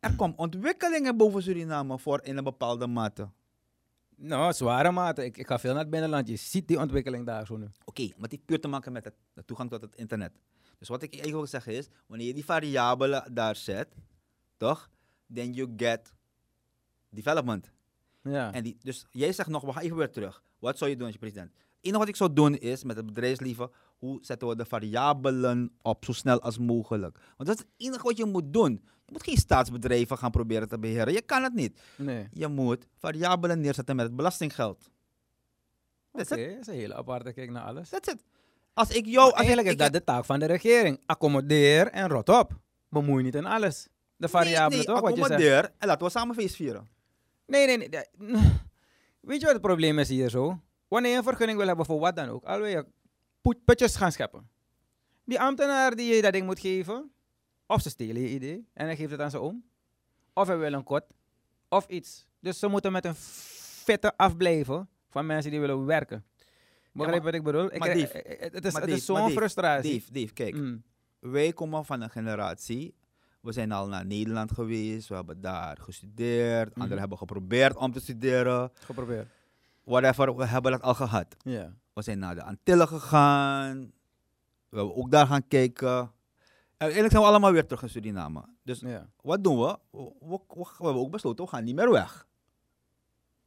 Er kwam ontwikkelingen boven Suriname voor in een bepaalde mate. Nou, zware mate. Ik, ik ga veel naar het binnenland. Je ziet die ontwikkeling daar zo nu. Oké, maar het heeft puur te maken met het, de toegang tot het internet. Dus wat ik eigenlijk wil zeggen is, wanneer je die variabelen daar zet, toch? Then you get development. Ja. En die, dus jij zegt nog, we gaan even weer terug. Wat zou je doen als je president? Het enige wat ik zou doen is, met het bedrijfsleven, hoe zetten we de variabelen op zo snel als mogelijk? Want dat is het enige wat je moet doen. Je moet geen staatsbedrijven gaan proberen te beheren. Je kan het niet. nee. Je moet variabelen neerzetten met het belastinggeld. Oké, dat is een hele aparte kijk naar alles. That's it. Als ik jou... Als Eigenlijk ik, is dat de taak van de regering. Accommodeer en rot op. Bemoei niet in alles. De variabelen nee, nee, toch, wat je zegt? accommodeer en laten we samen feest vieren. Nee, nee, nee. Weet je wat het probleem is hier zo? Wanneer je een vergunning wil hebben voor wat dan ook, al wil je put- putjes gaan scheppen. Die ambtenaar die je dat ding moet geven, of ze stelen je idee en hij geeft het aan zijn oom, of hij wil een kot, of iets. Dus ze moeten met een vette afblijven van mensen die willen werken. Begrijp wat ik bedoel? Ik maar krijg- Dave, eh, het is, het is zo'n frustratie. Dave, Dave, kijk. Mm. Wij komen van een generatie. We zijn al naar Nederland geweest. We hebben daar gestudeerd. Mhm. Anderen hebben geprobeerd om te studeren. Geprobeerd. Whatever, we hebben dat al gehad. Ja. We zijn naar de Antillen gegaan. We hebben ook daar gaan kijken. En eigenlijk zijn we allemaal weer terug in Suriname. Dus wat doen we? We, we- hebben ook besloten, we gaan niet meer weg.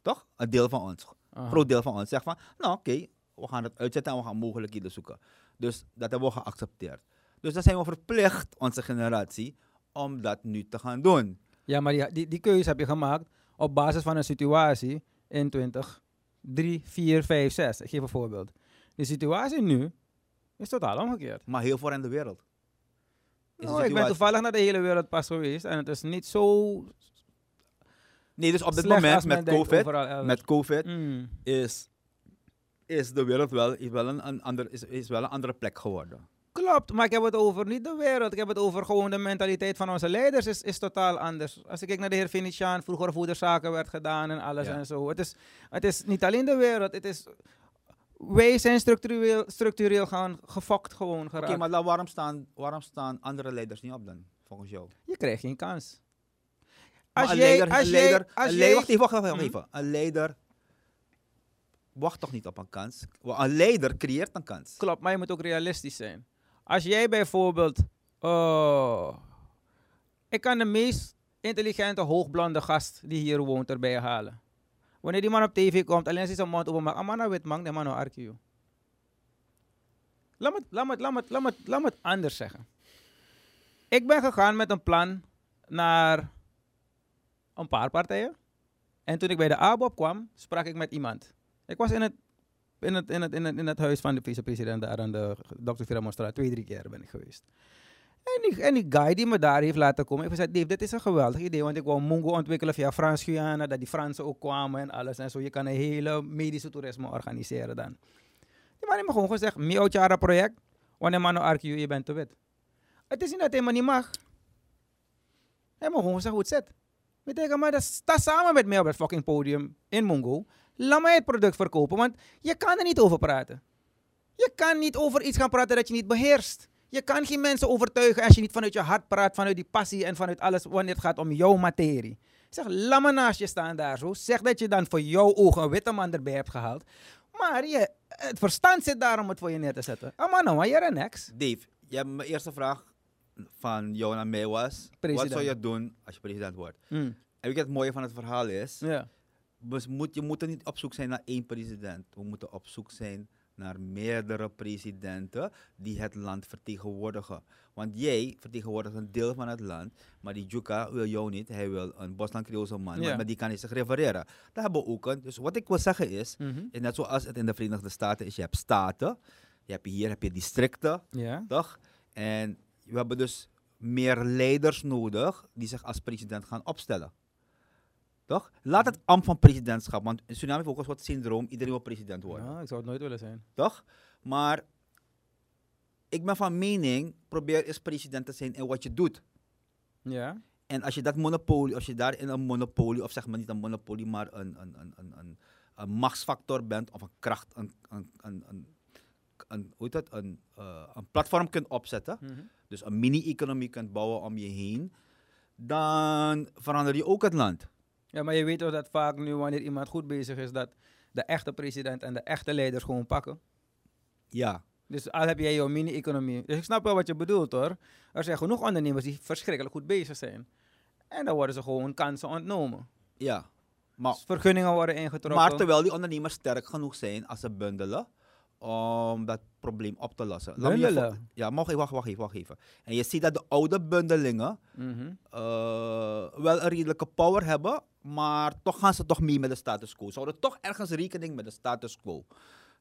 Toch? Een deel van ons. Een groot deel van ons zegt van, nou oké, we gaan het uitzetten en we gaan mogelijkheden zoeken. Dus dat hebben we geaccepteerd. Dus dan zijn we verplicht, onze generatie, om dat nu te gaan doen. Ja, maar die, die, die keuze heb je gemaakt op basis van een situatie in 20, 3, 4, 5, 6. Ik geef een voorbeeld. De situatie nu is totaal omgekeerd. Maar heel voor in de wereld. Nou, ik ben toevallig naar de hele wereld pas geweest en het is niet zo Nee, dus op dit moment met COVID, met COVID Mm. is, is de wereld wel, is wel, een, een ander, is, is wel een andere plek geworden. Klopt, maar ik heb het over niet de wereld. Ik heb het over gewoon de mentaliteit van onze leiders is, is totaal anders. Als ik kijk naar de heer Venetiaan, vroeger voederzaken werd gedaan en alles Ja. en zo. Het is, het is niet alleen de wereld, het is... Wij zijn structureel, structureel gaan gefokt gewoon Oké, geraakt. maar dan waarom, staan, waarom staan andere leiders niet op dan, volgens jou? Je krijgt geen kans. Maar Als jij, leider, als een leider, als een jij, leider, wacht even, wacht even, Mhm. even. Een leider wacht toch niet op een kans? Een leider creëert een kans. Klopt, maar je moet ook realistisch zijn. Als jij bijvoorbeeld... Oh, ik kan de meest intelligente hoogblonde gast die hier woont erbij halen. Wanneer die man op tv komt, alleen hij zijn mond open maakt, amana wit man, de man argue. Laat me, laat, laat, laat, laat het anders zeggen. Ik ben gegaan met een plan naar een paar partijen. En toen ik bij de ABOP kwam, sprak ik met iemand. Ik was in het, in het, in het, in het, in het huis van de vicepresident daar aan de Dr. Viramonstraat. Twee, drie keer ben ik geweest. En die, en die guy die me daar heeft laten komen, heeft gezegd, Dave, dit is een geweldig idee, want ik wou Mongo ontwikkelen via Frans-Guyana, dat die Fransen ook kwamen en alles en zo. Je kan een hele medische toerisme organiseren dan. Die man heeft me gewoon gezegd, mi Ochara project, wanneer man argue, je bent te wit. Het is niet dat hij me niet mag. Hij heeft me gewoon gezegd hoe het zit. Betekent maar, dat sta samen met mij op het fucking podium in Mongo. Laat mij het product verkopen, want je kan er niet over praten. Je kan niet over iets gaan praten dat je niet beheerst. Je kan geen mensen overtuigen als je niet vanuit je hart praat, vanuit die passie en vanuit alles wanneer het gaat om jouw materie. Zeg, laat me naast je staan daar zo. Zeg dat je dan voor jouw ogen een witte man erbij hebt gehaald. Maar je, het verstand zit daar om het voor je neer te zetten. Ah man, nou, you're next. Dave, je hebt mijn eerste vraag van jou naar mij was, wat President. zou je doen als je president wordt? Hmm. En weet je wat het mooie van het verhaal is? Ja. Dus moet, je moet er niet op zoek zijn naar één president. We moeten op zoek zijn naar meerdere presidenten die het land vertegenwoordigen. Want jij vertegenwoordigt een deel van het land, maar die Juka wil jou niet. Hij wil een Bosland Creoolse man, Ja. maar, die kan hij zich refereren. Daar hebben we ook een. Dus wat ik wil zeggen is, Mhm. is net zoals het in de Verenigde Staten is, je hebt staten, je hebt hier heb je districten, Ja. toch? En we hebben dus meer leiders nodig die zich als president gaan opstellen. Toch? Laat het ambt van presidentschap, want in ook een soort syndroom, iedereen wil president worden. Ja, ik zou het nooit willen zijn. Toch? Maar ik ben van mening, probeer eens president te zijn in wat je doet. Ja. En als je dat monopolie, als je daarin een monopolie, of zeg maar niet een monopolie, maar een, een, een, een, een, een machtsfactor bent, of een kracht, een, een, een, een, een, hoe heet dat, een, eh, een platform kunt opzetten, Mhm. dus een mini-economie kunt bouwen om je heen, dan verander je ook het land. Ja, maar je weet toch dat vaak nu wanneer iemand goed bezig is, dat de echte president en de echte leiders gewoon pakken. Ja, Dus al heb jij jouw mini-economie. Dus ik snap wel wat je bedoelt hoor. Er zijn genoeg ondernemers die verschrikkelijk goed bezig zijn. En dan worden ze gewoon kansen ontnomen. ja. Maar, Dus vergunningen worden ingetrokken. maar terwijl die ondernemers sterk genoeg zijn als ze bundelen om dat probleem op te lossen. Laat me je Bundelen? Ja, mag, wacht, wacht even, wacht even. En je ziet dat de oude bundelingen Mhm. eh, wel een redelijke power hebben, maar toch gaan ze toch mee met de status quo. Ze houden toch ergens rekening met de status quo.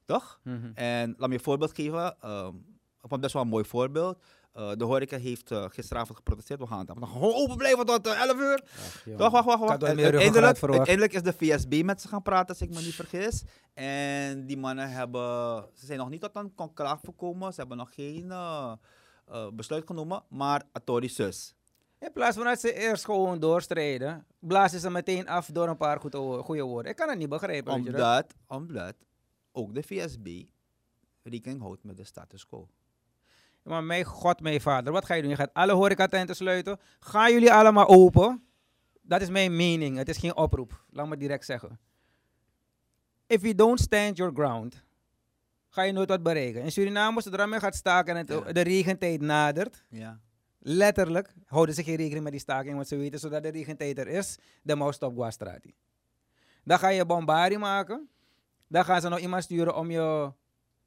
Toch? Mhm. En laat me je een voorbeeld geven. ehm ik vond best wel een mooi voorbeeld. Eh, de horeca heeft eh, gisteravond geprotesteerd. We gaan het nog gewoon open blijven tot eh, 11 uur. Ach. Toch, wacht, wacht, wacht. Uiteindelijk, uiteindelijk is de VSB met ze gaan praten, als ik me niet vergis. En die mannen hebben, ze zijn nog niet tot een conclaaf gekomen. Ze hebben nog geen eh, eh, besluit genomen, maar Atori zus. In plaats van dat ze eerst gewoon doorstrijden, blazen ze meteen af door een paar goede, goede woorden. Ik kan het niet begrijpen. Omdat, omdat ook de VSB rekening houdt met de status quo. Maar mijn god, mijn vader, wat ga je doen? Je gaat alle horecatenten sluiten. Gaan jullie allemaal open? Dat is mijn mening. Het is geen oproep. Laat me direct zeggen. If you don't stand your ground, ga je nooit wat bereiken. In Suriname, zodra men gaat staken en het, Ja. de regentijd nadert, Ja. letterlijk houden ze geen rekening met die staking, want ze weten zodra de regentijd er is, de mouse stop Guastrati. Dan ga je bombardie maken. Dan gaan ze nog iemand sturen om je,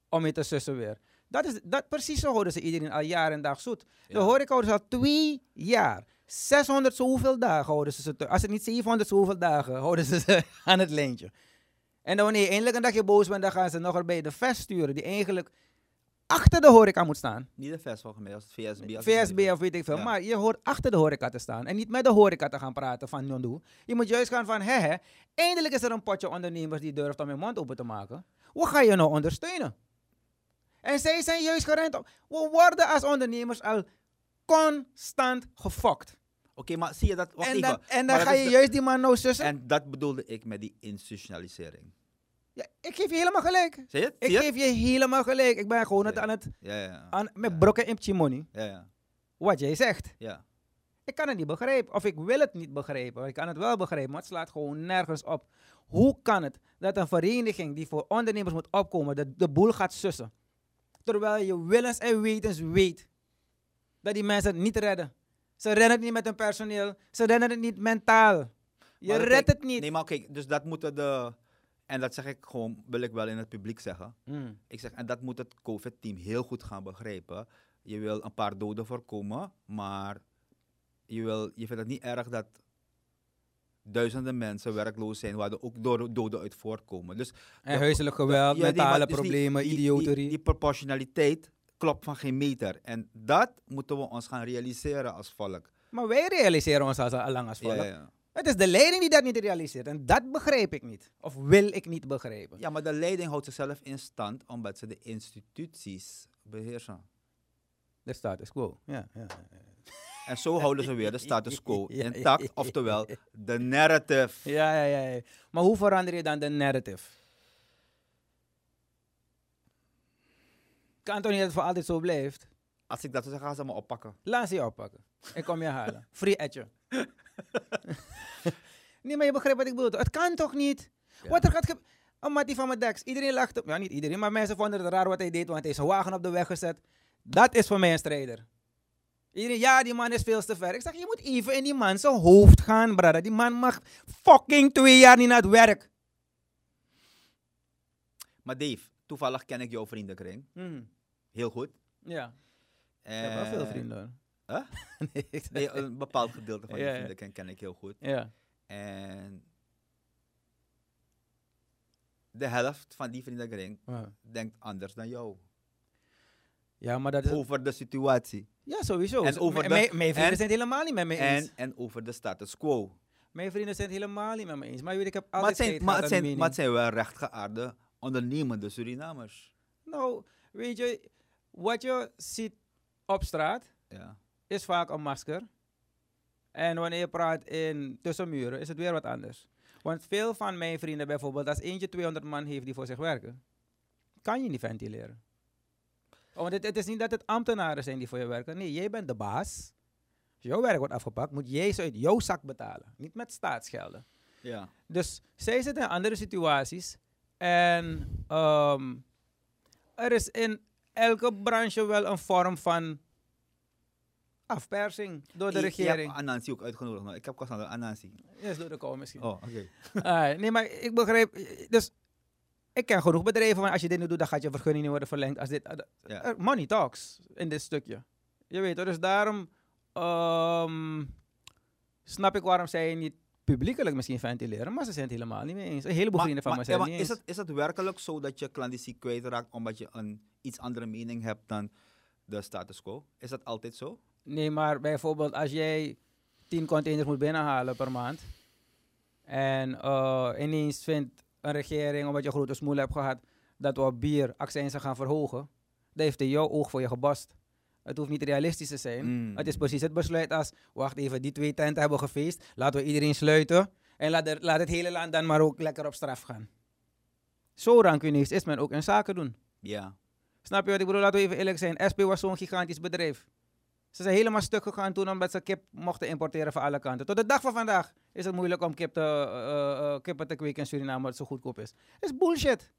om je te sussen weer. Dat is, dat, precies zo houden ze iedereen al jaar en dag zoet. De horeca houden ze al twee jaar. 600 zoveel dagen houden ze ze Als het niet 700 zoveel dagen houden ze ze aan het lijntje. En dan wanneer je eindelijk een dagje boos bent, dan gaan ze nog erbij de vest sturen. Die eigenlijk achter de horeca moet staan. Niet de VS volgens mij, als het VSB. als het VSB niet- of weet ik veel. Ja. Maar je hoort achter de horeca te staan. En niet met de horeca te gaan praten van Nondu. Je moet juist gaan van, hè, hè, eindelijk is er een potje ondernemers die durft om hun mond open te maken. Wat ga je nou ondersteunen? En zij zijn juist gerend op. We worden als ondernemers al constant gefokt. Oké, maar zie je dat? Wacht En even. dan, en dan Maar ga je de- juist die man nou sussen. En dat bedoelde ik met die institutionalisering. Ja, ik geef je helemaal gelijk. Zie je het? Ik Zie je het? geef je helemaal gelijk. Ik ben gewoon het aan het, Ja, ja, aan, met brokken in chimoni. Ja, ja. Wat jij zegt. ja. Ik kan het niet begrijpen. Of ik wil het niet begrijpen. Ik kan het wel begrijpen, maar het slaat gewoon nergens op. Hoe kan het dat een vereniging die voor ondernemers moet opkomen, de, de boel gaat sussen? Terwijl je willens en wetens weet dat die mensen het niet redden. Ze redden het niet met hun personeel. Ze redden het niet mentaal. Je redt kijk, het niet. Nee, maar kijk, dus dat moeten de... En dat zeg ik gewoon, wil ik wel in het publiek zeggen. Mm. Ik zeg, en dat moet het COVID-team heel goed gaan begrijpen. Je wil een paar doden voorkomen, maar je, wil, je vindt het niet erg dat duizenden mensen werkloos zijn, waar er ook do- doden uit voortkomen. Dus En huiselijk geweld, Ja, mentale dus problemen, die, idioterie. Die, die proportionaliteit klopt van geen meter. En dat moeten we ons gaan realiseren als volk. Maar wij realiseren ons als al lang als volk. Ja, ja, ja. Het is de leiding die dat niet realiseert. En dat begrijp ik niet. Of wil ik niet begrijpen. ja, maar de leiding houdt zichzelf in stand omdat ze de instituties beheersen. De status quo. Ja, ja. En zo houden ze weer de status quo intact, oftewel de narrative. Ja, ja, ja. Maar hoe verander je dan de narrative? Kan toch niet dat het voor altijd zo blijft? Als ik dat zeggen, gaan ze me oppakken. Laat ze je oppakken. Ik kom je halen. Free etje. nee, maar je begrijpt wat ik bedoel. Het kan toch niet? Ja. Wat er gaat ge- Een mattie van mijn deks. Iedereen lacht op. Ja, niet iedereen, maar mensen vonden het raar wat hij deed, want hij is zijn wagen op de weg gezet. Dat is voor mij een strijder. Iedereen, ja, die man is veel te ver. Ik zeg, je moet even in die man zijn hoofd gaan, brother. Die man mag fucking twee jaar niet naar het werk. Maar Dave, toevallig ken ik jouw vriendenkring. Hmm. Heel goed. Ja, En, ik heb wel veel vrienden. Huh? nee, een bepaald gedeelte van Ja, ja. vriendenkring ken ik heel goed. ja. En de helft van die vriendenkring denkt anders dan jou. Ja, maar dat is... Over de situatie. Ja, sowieso. En over m- de- mijn, vrienden en- zijn het helemaal niet met me eens. En, en over de status quo. Mijn vrienden zijn het helemaal niet met me eens. Maar weet, ik heb altijd zijn, maar, het gehad aan zijn, de maar het mening. zijn wel rechtgeaarde, ondernemende Surinamers. Nou, weet je, wat je ziet op straat Ja. is vaak een masker. En wanneer je praat in tussenmuren is het weer wat anders. Want veel van mijn vrienden bijvoorbeeld, als eentje 200 man heeft die voor zich werken, kan je niet ventileren. Oh, Want het, het is niet dat het ambtenaren zijn die voor je werken. Nee, jij bent de baas. Als jouw werk wordt afgepakt, moet jij ze uit jouw zak betalen. Niet met staatsgelden. Ja. Dus zij zitten in andere situaties. En ehm, er is in elke branche wel een vorm van afpersing door de regering. Je hebt Anansi ook uitgenodigd. Ik heb Kassan Anansi. Yes, door de komen misschien. Oh, oké. Ah, nee, maar ik begrijp. Dus ik ken genoeg bedrijven van als je dit nu doet, dan gaat je vergunning niet worden verlengd. Als dit, er- money talks in dit stukje. Je weet het, dus daarom ehm, snap ik waarom zij niet publiekelijk misschien ventileren, maar ze zijn het helemaal niet mee eens. Een heleboel vrienden van me zijn ja, het maar niet is, eens. het, is het werkelijk zo dat je klandizie kwijtraakt omdat je een iets andere mening hebt dan de status quo? Is dat altijd zo? Nee, maar bijvoorbeeld als jij 10 containers moet binnenhalen per maand. En eh, ineens vindt een regering, omdat je grote smoel hebt gehad, dat we op bier accijnzen gaan verhogen. Dan heeft hij jouw oog voor je gebast. Het hoeft niet realistisch te zijn. Mm. Het is precies het besluit als, wacht even, die twee tenten hebben gefeest. Laten we iedereen sluiten. En laat, er- laat het hele land dan maar ook lekker op straf gaan. Zo rancunies is men ook in zaken doen. Ja. Snap je wat ik bedoel? Laten we even eerlijk zijn. SP was zo'n gigantisch bedrijf. Ze zijn helemaal stuk gegaan toen omdat ze kip mochten importeren van alle kanten. Tot de dag van vandaag is het moeilijk om kip te, eh, kippen te kweken in Suriname omdat het zo goedkoop is. Dat is bullshit.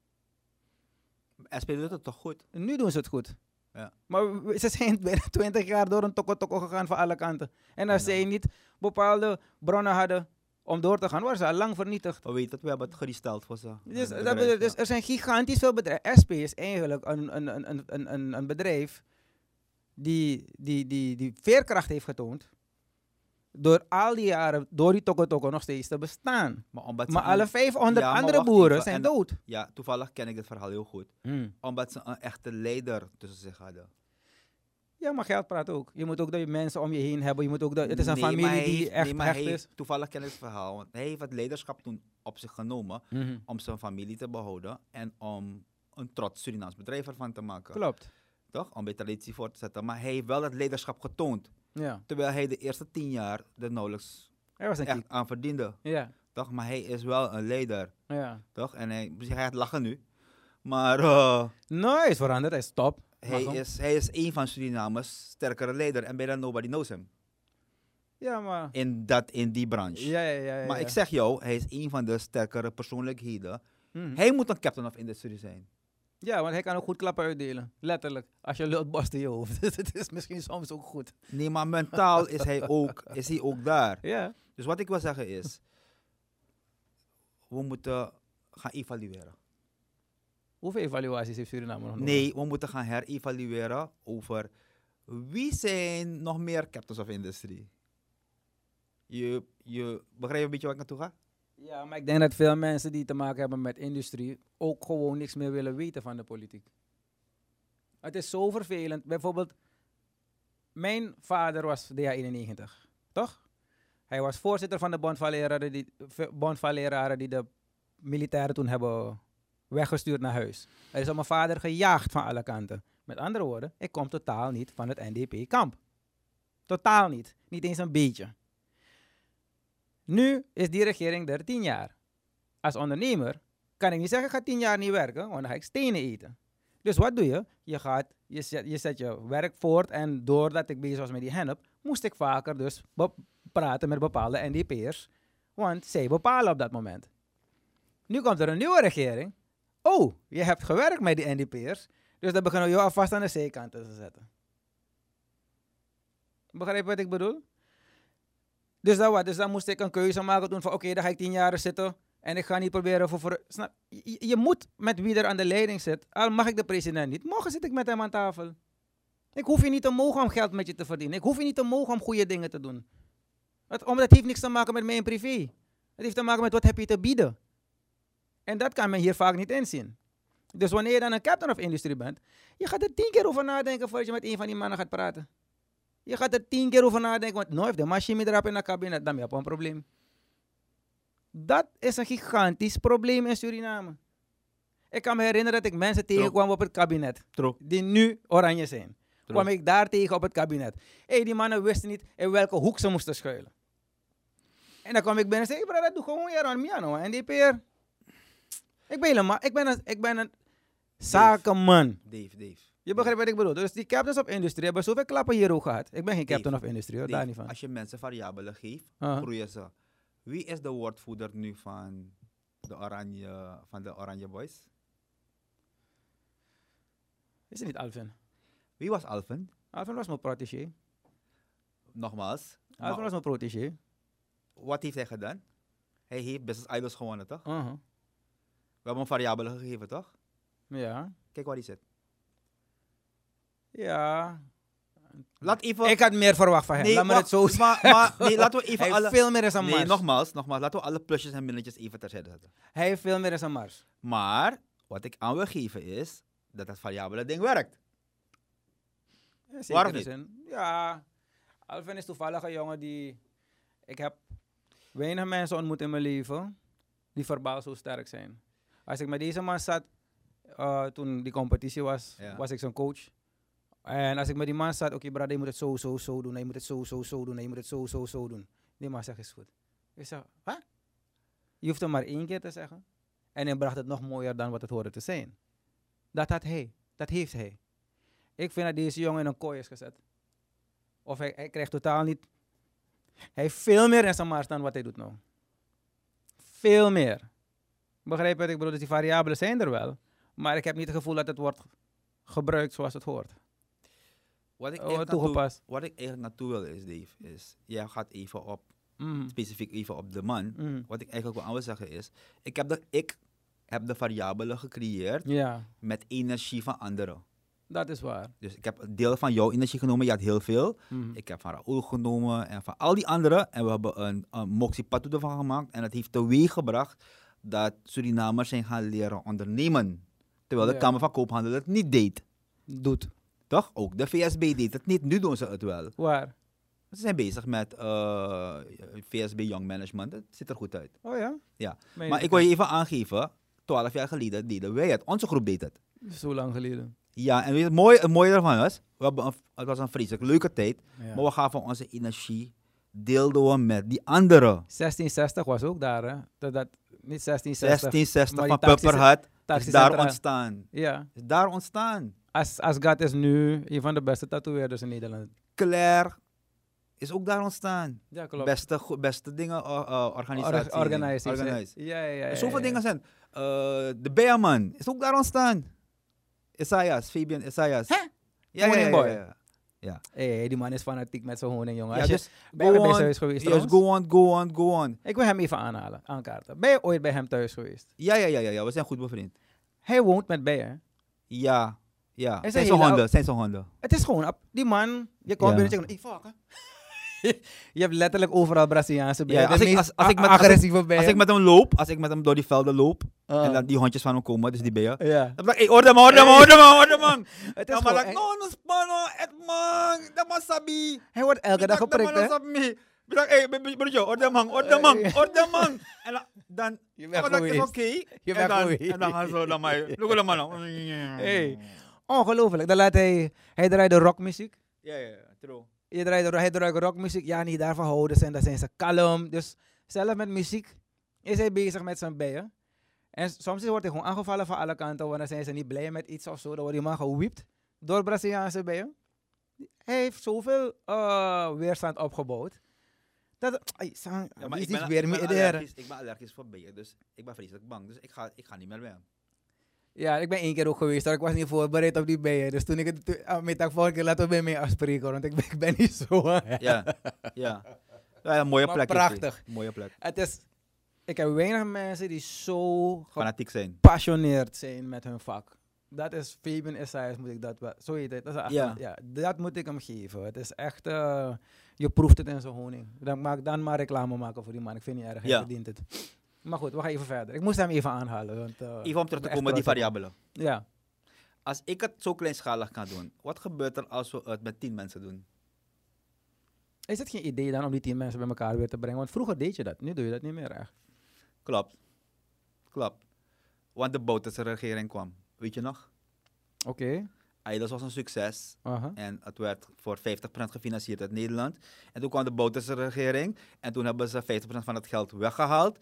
SP doet het toch goed? Nu doen ze het goed. Ja. Maar ze zijn binnen 20 jaar door een tokko-tokko gegaan van alle kanten. En als Ja. zij niet bepaalde bronnen hadden om door te gaan, waren ze al lang vernietigd. We weten het, we hebben het geresteld voor ze. Dus, dat bedrijf, dus ja. er zijn gigantisch veel bedrijven. SP is eigenlijk een, een, een, een- een, een, een bedrijf die, die, die, die veerkracht heeft getoond. Door al die jaren, door die Toko Toko nog steeds te bestaan. Maar, omdat Maar alle 500 Ja, maar andere boeren even, zijn dood. Ja, toevallig ken ik dit verhaal heel goed. Omdat ze een echte leider tussen zich hadden. Ja, maar geld praat ook. Je moet ook de mensen om je heen hebben. Je moet ook de, het is een Nee, familie die echt nee, maar hecht hij is. Toevallig ken ik het verhaal. Want hij heeft het leiderschap toen op zich genomen Mhm. om zijn familie te behouden en om een trots Surinaams bedrijf ervan te maken. Klopt. Toch? Om traditie voor te zetten. Maar hij heeft wel het leiderschap getoond. Ja. Terwijl hij de eerste tien jaar er nauwelijks Hij was een echt aan verdiende. Ja. Toch? Maar hij is wel een leider. ja. Toch? En hij, hij gaat lachen nu. Maar eh, Nee, hij is veranderd. Hij is top. hij, hem. is, hij is een van Surinames sterkere leider. En bijna nobody knows him. Ja, maar... In, dat, in die branche. Ja, ja, ja. ja, Maar ja. ik zeg jou, hij is een van de sterkere persoonlijkheden. Mhm. Hij moet een captain of industry zijn. Ja, want hij kan ook goed klappen uitdelen. Letterlijk. Als je lult, borst in je hoofd. Dus het is misschien soms ook goed. Nee, maar mentaal is hij ook, is hij ook daar. Ja. Dus wat ik wil zeggen is, we moeten gaan evalueren. Hoeveel evaluaties heeft Suriname nog nodig? Nee, we moeten gaan herevalueren over wie zijn nog meer captains of industry. Je, je begrijpt een beetje waar ik naartoe ga? Ja, maar ik denk dat veel mensen die te maken hebben met industrie ook gewoon niks meer willen weten van de politiek. Het is zo vervelend. Bijvoorbeeld, mijn vader was DH91, toch? Hij was voorzitter van de bond van leraren die, bond van leraren die de militairen toen hebben weggestuurd naar huis. Hij is op mijn vader gejaagd van alle kanten. Met andere woorden, ik kom totaal niet van het NDP-kamp. Totaal niet. Niet eens een beetje. Nu is die regering er tien jaar. Als ondernemer kan ik niet zeggen, ik ga tien jaar niet werken, want dan ga ik stenen eten. Dus wat doe je? Je, gaat, je, zet, je zet je werk voort en doordat ik bezig was met die hennep, moest ik vaker dus praten met bepaalde NDP'ers, want zij bepalen op dat moment. Nu komt er een nieuwe regering. Oh, je hebt gewerkt met die NDP'ers, dus dan beginnen we jou alvast aan de zijkant te zetten. Begrijp wat ik bedoel? Dus dan wat? Dus dan moest ik een keuze maken toen van oké, dan ga ik tien jaar zitten en ik ga niet proberen voor... voor snap, je, moet met wie er aan de leiding zit, al mag ik de president niet, morgen zit ik met hem aan tafel. Ik hoef je niet te mogen om geld met je te verdienen. Ik hoef je niet te mogen om goede dingen te doen. Het, omdat het heeft niks te maken met mijn privé. Het heeft te maken met wat heb je te bieden. En dat kan men hier vaak niet inzien. Dus wanneer je dan een captain of industry bent, je gaat er tien keer over nadenken voordat je met een van die mannen gaat praten. Je gaat er tien keer over nadenken, want nooit de machine erop in het kabinet, dan heb je een probleem. Dat is een gigantisch probleem in Suriname. Ik kan me herinneren dat ik mensen tegenkwam op het kabinet. True. Die nu oranje zijn. True. Kwam ik daar tegen op het kabinet. Hé, hey, die mannen wisten niet in welke hoek ze moesten schuilen. En dan kwam ik binnen en zei, hey, dat doe gewoon weer aan Miano. En die peer. Ik ben helemaal, ik ben een, ik ben een zakenman. Dave, Dave. Je begrijpt wat ik bedoel. Dus die captains of industrie hebben zoveel klappen hier ook gehad. Ik ben geen captain Dave, of industrie, hoor, Dave, daar niet van. Als je mensen variabelen geeft, Uh-huh. groeien ze. Wie is de woordvoerder nu van de Oranje, van de Oranje Boys? Is het niet Alvin? Wie was Alvin? Alvin was mijn protégé. Nogmaals. Alvin maar was mijn protégé. wat heeft hij gedaan? Hij heeft Business Idols gewonnen, toch? Uh-huh. We hebben hem variabelen gegeven, toch? Ja. Kijk waar hij zit. Ja. Laat even... Ik had meer verwacht van hem. Laat me wacht, het zo maar, maar nee, laten we even Hij alle... veel meer zijn Nee, mars. nogmaals, nogmaals. Laten we alle plusjes en minnetjes even terzijde zetten. Hij heeft veel meer in zijn mars. Maar, wat ik aan wil geven is, dat het variabele ding werkt. Ja, Waarom niet? zin. Ja. Alvin is toevallig een jongen die... Ik heb weinig mensen ontmoet in mijn leven die verbaal zo sterk zijn. Als ik met deze man zat, eh, toen die competitie was, Ja. was ik zijn coach. En als ik met die man zat, oké brother, je moet het zo, zo, zo doen. Je moet het zo, zo, zo doen. Je moet het zo, zo, zo doen. Die man zegt, is goed. Ik zeg, hè? Je hoeft het maar één keer te zeggen. En hij bracht het nog mooier dan wat het hoorde te zijn. Dat had hij. Dat heeft hij. Ik vind dat deze jongen in een kooi is gezet. Of hij, hij krijgt totaal niet... Hij heeft veel meer in zijn mars dan wat hij doet nou. Veel meer. Begrijp je wat ik bedoel? Dus die variabelen zijn er wel. Maar ik heb niet het gevoel dat het wordt gebruikt zoals het hoort. Wat ik, Oh, eigenlijk naartoe, toegepast. wat ik eigenlijk naartoe wil is, Dave, is, jij gaat even op, Mhm. specifiek even op de man. Mhm. Wat ik eigenlijk wil aan wil zeggen is, ik heb de, ik heb de variabelen gecreëerd met energie van anderen. dat is waar. Dus ik heb een deel van jouw energie genomen, je had heel veel. Mhm. Ik heb van Raoul genomen en van al die anderen. En we hebben een, een moxie patu ervan gemaakt. En dat heeft teweeg gebracht dat Surinamers zijn gaan leren ondernemen. Terwijl de Ja. Kamer van Koophandel het niet deed. Doet. Toch? Ook de VSB deed het niet. Nu doen ze het wel. Waar? Ze zijn bezig met eh, VSB Young Management. Het ziet er goed uit. Oh ja? Ja. Meen Maar ik wil je even aangeven. Twaalf jaar geleden deden wij het. Onze groep deed het. Zo lang geleden. Ja, en weet je, het mooie, het mooie ervan was, we hebben een, het was een vreselijk leuke tijd. Ja. Maar we gaven onze energie, deelden we met die anderen. 1660 was ook daar, hè? Dat, dat, niet 1660. 1660 maar van Pupperhut is daar ontstaan. Ja. Is daar ontstaan. As, Asgat is nu een van de beste tatoeëerders in Nederland. Claire is ook daar ontstaan. Ja, klopt. Beste, beste dingen, uh, uh, organisatie. Or-. Ja, ja, ja. Ja, Zoveel ja. dingen zijn. Uh, de Beerman is ook daar ontstaan. Isaias, Fabian Isaias. Hè? Ja, ja, ja, ja. Hey, die man is fanatiek met zijn honing, jongen. Ja, Als je dus ben je go bij on. zijn huis geweest Yes, go on, go on, go on. Ik wil hem even aanhalen, aankaarten. Ben je ooit bij hem thuis geweest? Ja, ja, ja, ja, ja, we zijn goed bevriend. Hij woont met hè? Ja, ja. Hij Zijn zo'n hele honden, zijn zo'n honden. Het is gewoon, die man, je komt Ja. binnen en zegt, hey, fuck. Je hebt letterlijk overal Braziliaanse bijen. Ja, als ik- als- als ik met- bijen. Als ik met hem loop, als ik met hem door die velden loop, Ah. en dan die hondjes van hem komen, dus die beeën. Ja. Dan zeg ik, hey, orde man, orde man. Het is maar gewoon, no, no, spano, et man, dat man sabi. hij wordt elke dag geprikt, hè? hè. Bilang, hey, broertje, orde man, orde man, orde man. En dan- dan, Je bent oké. Je En bent dan, en dan gaan ze. Look at man. Hey. Ongelooflijk. Dan laat hij, hij rockmuziek. Ja, ja, true. Je draait, hij draait rockmuziek. Ja, niet daarvan houden ze. En dan zijn ze kalm. Dus zelf met muziek is hij bezig met zijn bijen. En soms wordt hij gewoon aangevallen van alle kanten. Want dan zijn ze niet blij met iets of zo. Dan wordt die man gewiept door Braziliaanse bijen. Hij heeft zoveel eh, weerstand opgebouwd. Dat, ay, Ja, maar is ik ben, weer ik, ben allergisch, ik ben allergisch voor bijen, dus ik ben vreselijk bang. Dus ik ga, ik ga niet meer bij hem. Ja, ik ben één keer ook geweest, hoor. ik was niet voorbereid op die bijen. Dus toen ik het to- aan middag vorige keer laten we bij mij afspreken, want ik ben, ik ben niet zo. Ja, ja. ja een mooie Maar plek. prachtig. Mooie plek. Het is, ik heb weinig mensen die zo Fanatiek zijn. gepassioneerd zijn met hun vak. Dat is Fabian Esaias, moet ik dat wel. Zo heet het. Dat, is echt- Ja. ja. dat moet ik hem geven. Het is echt, eh, je proeft het in zijn honing. Dan, maak, dan maar reclame maken voor die man. Ik vind niet erg, hij Ja. verdient het. Maar goed, we gaan even verder. Ik moest hem even aanhalen. Want, eh, Even om terug te komen, die variabelen. Ja. Als ik het zo kleinschalig kan doen, wat gebeurt er als we het met tien mensen doen? Is het geen idee dan om die tien mensen bij elkaar weer te brengen? Want vroeger deed je dat, nu doe je dat niet meer echt. Klopt. Klopt. Want de Bouterse regering kwam. Weet je nog? Oké. Idols was een succes. Aha. En het werd voor 50% gefinancierd uit Nederland. En toen kwam de Bouterse regering. En toen hebben ze 50% van het geld weggehaald.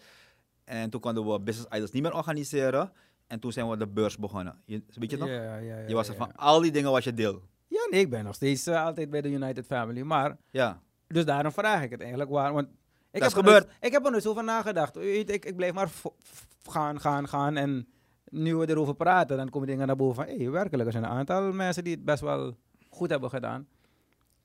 En toen konden we Business Idols niet meer organiseren. En toen zijn we de beurs begonnen. Je, weet je nog? Ja, ja, ja, je was er van al die dingen was je deel. Ja, nee, ik ben nog steeds eh, altijd bij de United Family. Maar, Ja. dus daarom vraag ik het eigenlijk waar. Want ik Dat heb is gebeurd. nooit- ik heb er nooit zo over nagedacht. Weet, Ik, ik blijf maar gaan, gaan, gaan. En nu we erover praten, dan komen dingen naar boven van... Hé, hey, werkelijk, er zijn een aantal mensen die het best wel goed hebben gedaan.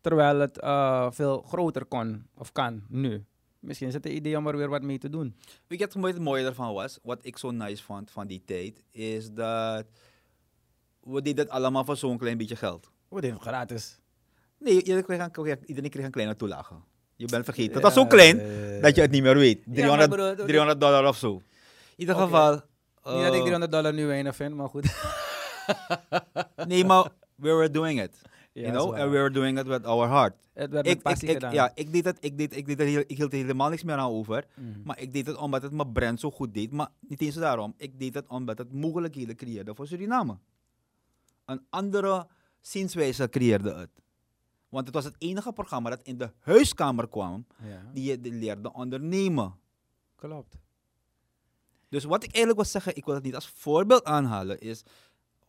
Terwijl het eh, veel groter kon, of kan, nu. Misschien is het een idee om er weer wat mee te doen. Weet je wat het mooie ervan was? Wat ik zo nice vond van die tijd, is dat we deden het allemaal voor zo'n klein beetje geld. Is het gratis? Nee, iedereen kreeg een, kreeg- iedereen kreeg een kleine toelage. Je bent vergeten. Het was zo klein Eh, dat je het niet meer weet. maar 300, bedoel, dat- 300 dollar of zo. In ieder geval. Niet dat ik eh, 300 dollar nu weinig vind, maar goed. nee, maar we were doing it. You know, and we were doing it with our heart. Het werd Ik, ik, passie ik, gedaan. ja, ik deed het, ik deed, ik deed er ik hield er helemaal niks meer aan over. Mhm. Maar ik deed het omdat het mijn brand zo goed deed. Maar niet eens daarom. Ik deed het omdat het mogelijkheden creëerde voor Suriname. Een andere zienswijze creëerde het. Want het was het enige programma dat in de huiskamer kwam Ja, die je de- leerde ondernemen. klopt. Dus wat ik eigenlijk wil zeggen, ik wil het niet als voorbeeld aanhalen, is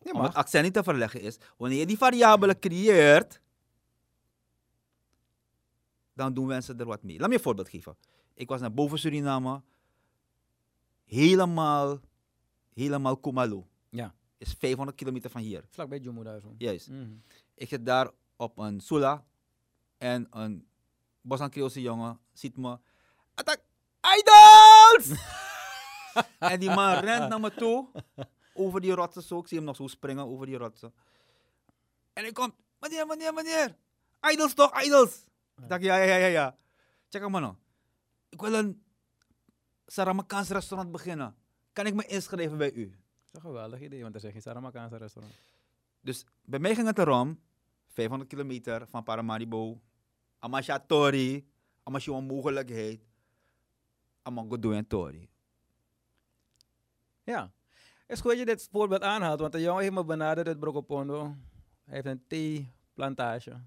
Ja, om het accent niet te verleggen, is wanneer je die variabelen creëert, dan doen mensen er wat mee. Laat me je een voorbeeld geven. Ik was naar boven Suriname, helemaal, helemaal Kumalo. Ja. Is 500 kilometer van hier. Vlakbij Jomo daar zo. Juist. Mhm. Ik zit daar op een Sula en een Bosan Creoolse jongen ziet me. Attack! Idols! en die man rent naar me toe over die rotsen zo. Ik zie hem nog zo springen over die rotsen. En ik kom, meneer, meneer, meneer. Idols toch, idols? Ik dacht, ja, ja, ja, ja, ja. Check hem maar nou. Ik wil een Saramakaans restaurant beginnen. Kan ik me inschrijven bij u? Dat is een geweldig idee, want er zijn geen Saramakaanse restaurant. Dus bij mij ging het erom, 500 kilometer van Paramaribo, Amasha Tori, Amasha een mogelijkheid, Amango Tori. Ja. Het is goed dat je dit voorbeeld aanhaalt, want de jongen heeft me benaderd uit Brokopondo. Hij heeft een theeplantage.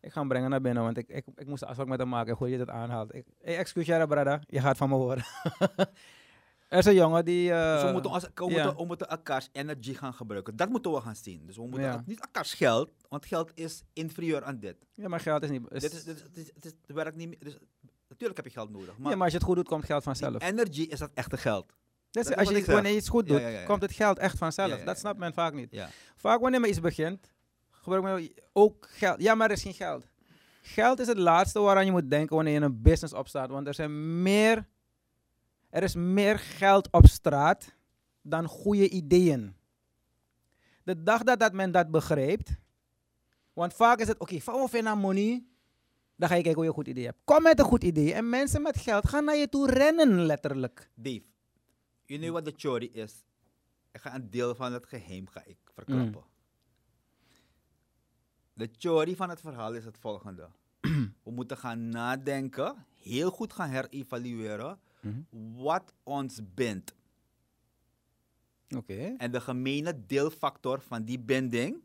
Ik ga hem brengen naar binnen, want ik, ik, ik moest een afspraak met hem maken. Goed dat je dit aanhaalt. Ik, hey, brada. Je gaat van me horen. er is een jongen die... dus we moeten, als, we, ja. moeten, we moeten elkaars energie gaan gebruiken. Dat moeten we gaan zien. Dus we moeten Ja. niet elkaars geld, want geld is inferieur aan dit. Ja, maar geld is niet... is- dit, is, dit, is, dit, is, dit werkt niet meer. Dus, natuurlijk heb je geld nodig. Maar, ja, maar als je het goed doet, komt geld vanzelf. energie is dat echte geld. Dus dat als je, wanneer je iets goed doet, ja, ja, ja. komt het geld echt vanzelf. Dat snapt men vaak niet. Ja. Vaak wanneer men iets begint, gebruik men ook geld. Ja, maar er is geen geld. Geld is het laatste waaraan je moet denken wanneer je een business opstart. Want er, zijn meer, er is meer geld op straat dan goede ideeën. De dag dat, dat men dat begrijpt, want vaak is het, oké, okay, van naar money, dan ga je kijken hoe je een goed idee hebt. Kom met een goed idee en mensen met geld gaan naar je toe rennen, letterlijk. Dave, je weet wat de theory is. Ik ga een deel van het geheim ga ik verklappen. De theorie van het verhaal is het volgende. We moeten gaan nadenken, heel goed gaan herevalueren wat ons bindt. Oké. En de gemene deelfactor van die binding,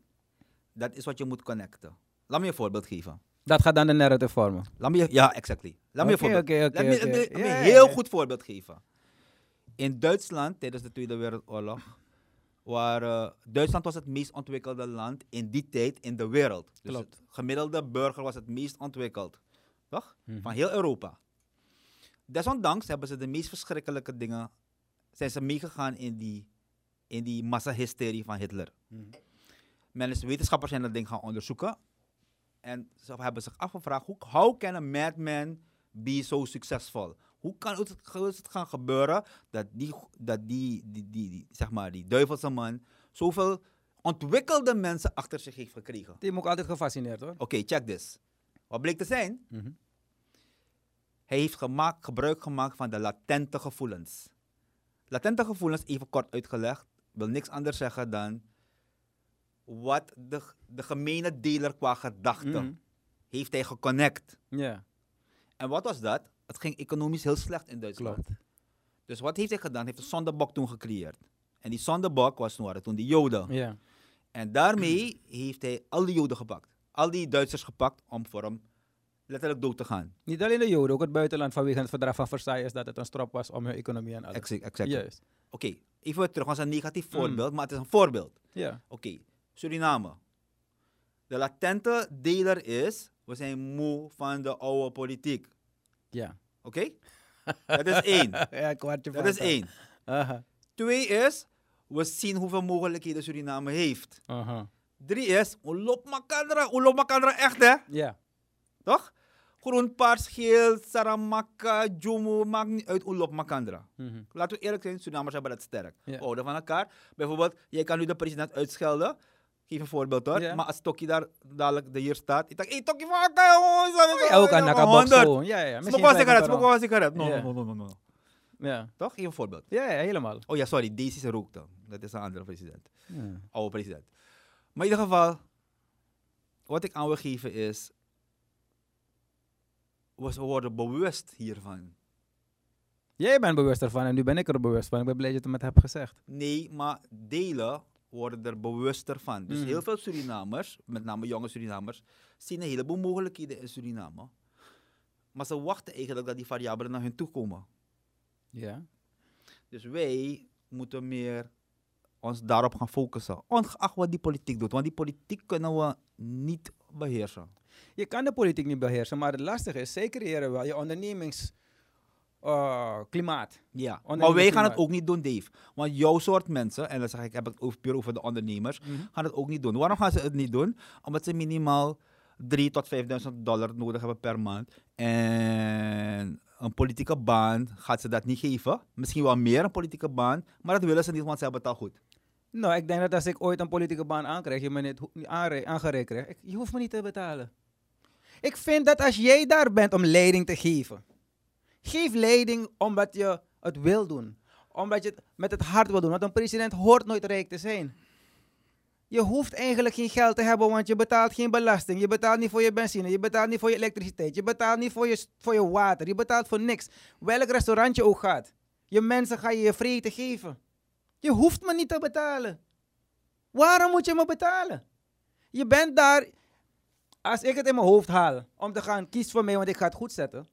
dat is wat je moet connecten. Laat me je een voorbeeld geven. Dat gaat dan de narrative vormen. Laat me ja, exactly. Laat me je een voorbeeld, oké, laat me, een heel goed voorbeeld geven. In Duitsland, tijdens de Tweede Wereldoorlog, waar eh, Duitsland was het meest ontwikkelde land in die tijd in de wereld. Dus Klopt. het gemiddelde burger was het meest ontwikkeld. Toch? Mhm. Van heel Europa. Desondanks hebben ze de meest verschrikkelijke dingen, zijn ze meegegaan in die, in die massahysterie van Hitler. Mhm. Men is, wetenschappers zijn dat ding gaan onderzoeken. En ze hebben zich afgevraagd, hoe, how can a madman be so successful? Hoe kan het, hoe is het gaan gebeuren dat die, dat die, die, die, die, zeg maar, die duivelse man zoveel ontwikkelde mensen achter zich heeft gekregen? Oké, Die heb ik altijd gefascineerd hoor. check this. Wat bleek te zijn? Mhm. Hij heeft gemaakt, gebruik gemaakt van de latente gevoelens. Latente gevoelens, even kort uitgelegd, wil niks anders zeggen dan wat de, de gemene deler qua gedachten Mhm. heeft hij geconnect. Ja, En wat was dat? Het ging economisch heel slecht in Duitsland. klopt. Dus wat heeft hij gedaan? Hij heeft een zondebok toen gecreëerd. En die zondebok was waren toen de Joden. Ja. En daarmee heeft hij al die Joden gepakt. Al die Duitsers gepakt om voor hem letterlijk dood te gaan. Niet alleen de Joden, ook het buitenland vanwege het verdrag van Versailles dat het een strop was om hun economie en alles. Exact, exact. Juist. Oké, even weer terug. Het was een negatief Mm. voorbeeld, maar het is een voorbeeld. Ja. Oké, Suriname. De latente deler is, we zijn moe van de oude politiek. Ja. Oké? Dat is één. ja, kwartje Dat is één. Twee is, we zien hoeveel mogelijkheden Suriname heeft. Drie is, Ulop Makandra. Ulop Makandra echt hè? Ja. Toch? Groen, paars, geel, Saramaka, Jomo, maakt niet uit Ulop Makandra. Mhm. Laten we eerlijk zijn, Surinamers hebben dat sterk. Ja. We houden van elkaar. Bijvoorbeeld, jij kan nu de president uitschelden. Geef een voorbeeld hoor. Ja. Maar als Tokkie daar dadelijk de hier staat. Ik denk, hé Tokkie elkaar jongens. Ja, ook aan Nakabok Honderd. zo. Ja, ja. Smoke Misschien wel gelijk sigaret, met smoke sigaret. No, no, no, no, no. Ja. Toch? Geef een voorbeeld. Ja, ja, helemaal. Oh ja, sorry. Deze is rookte. Dat is een andere president. Ja. Oude president. Maar in ieder geval, wat ik aan wil geven is, we worden bewust hiervan. Jij bent bewust ervan en nu ben ik er bewust van. Ik ben blij dat je het me hebt gezegd. Nee, maar delen worden er bewuster van. Dus Mhm. heel veel Surinamers, met name jonge Surinamers, zien een heleboel mogelijkheden in Suriname. Maar ze wachten eigenlijk dat die variabelen naar hun toe komen. Ja. Dus wij moeten meer ons daarop gaan focussen. Ongeacht wat die politiek doet. Want die politiek kunnen we niet beheersen. Je kan de politiek niet beheersen, maar het lastige is, zij creëren wel je ondernemingsklimaat. Ja, maar wij gaan het ook niet doen, Dave. Want jouw soort mensen, en dan zeg ik, heb ik het over, puur over de ondernemers, Mhm. gaan het ook niet doen. Waarom gaan ze het niet doen? Omdat ze minimaal 3 tot 5.000 dollar nodig hebben per maand. En een politieke baan gaat ze dat niet geven. Misschien wel meer een politieke baan, maar dat willen ze niet, want ze hebben het al goed. Nou, ik denk dat als ik ooit een politieke baan aankrijg, je me niet aangereikt krijgt, je hoeft me niet te betalen. Ik vind dat als jij daar bent om leiding te geven, geef leiding omdat je het wil doen. Omdat je het met het hart wil doen. Want een president hoort nooit rijk te zijn. Je hoeft eigenlijk geen geld te hebben, want je betaalt geen belasting. Je betaalt niet voor je benzine, je betaalt niet voor je elektriciteit, je betaalt niet voor je, voor je water, je betaalt voor niks. Welk restaurant je ook gaat. Je mensen ga je je vreten geven. Je hoeft me niet te betalen. Waarom moet je me betalen? Je bent daar, als ik het in mijn hoofd haal om te gaan kies voor mij, want ik ga het goed zetten,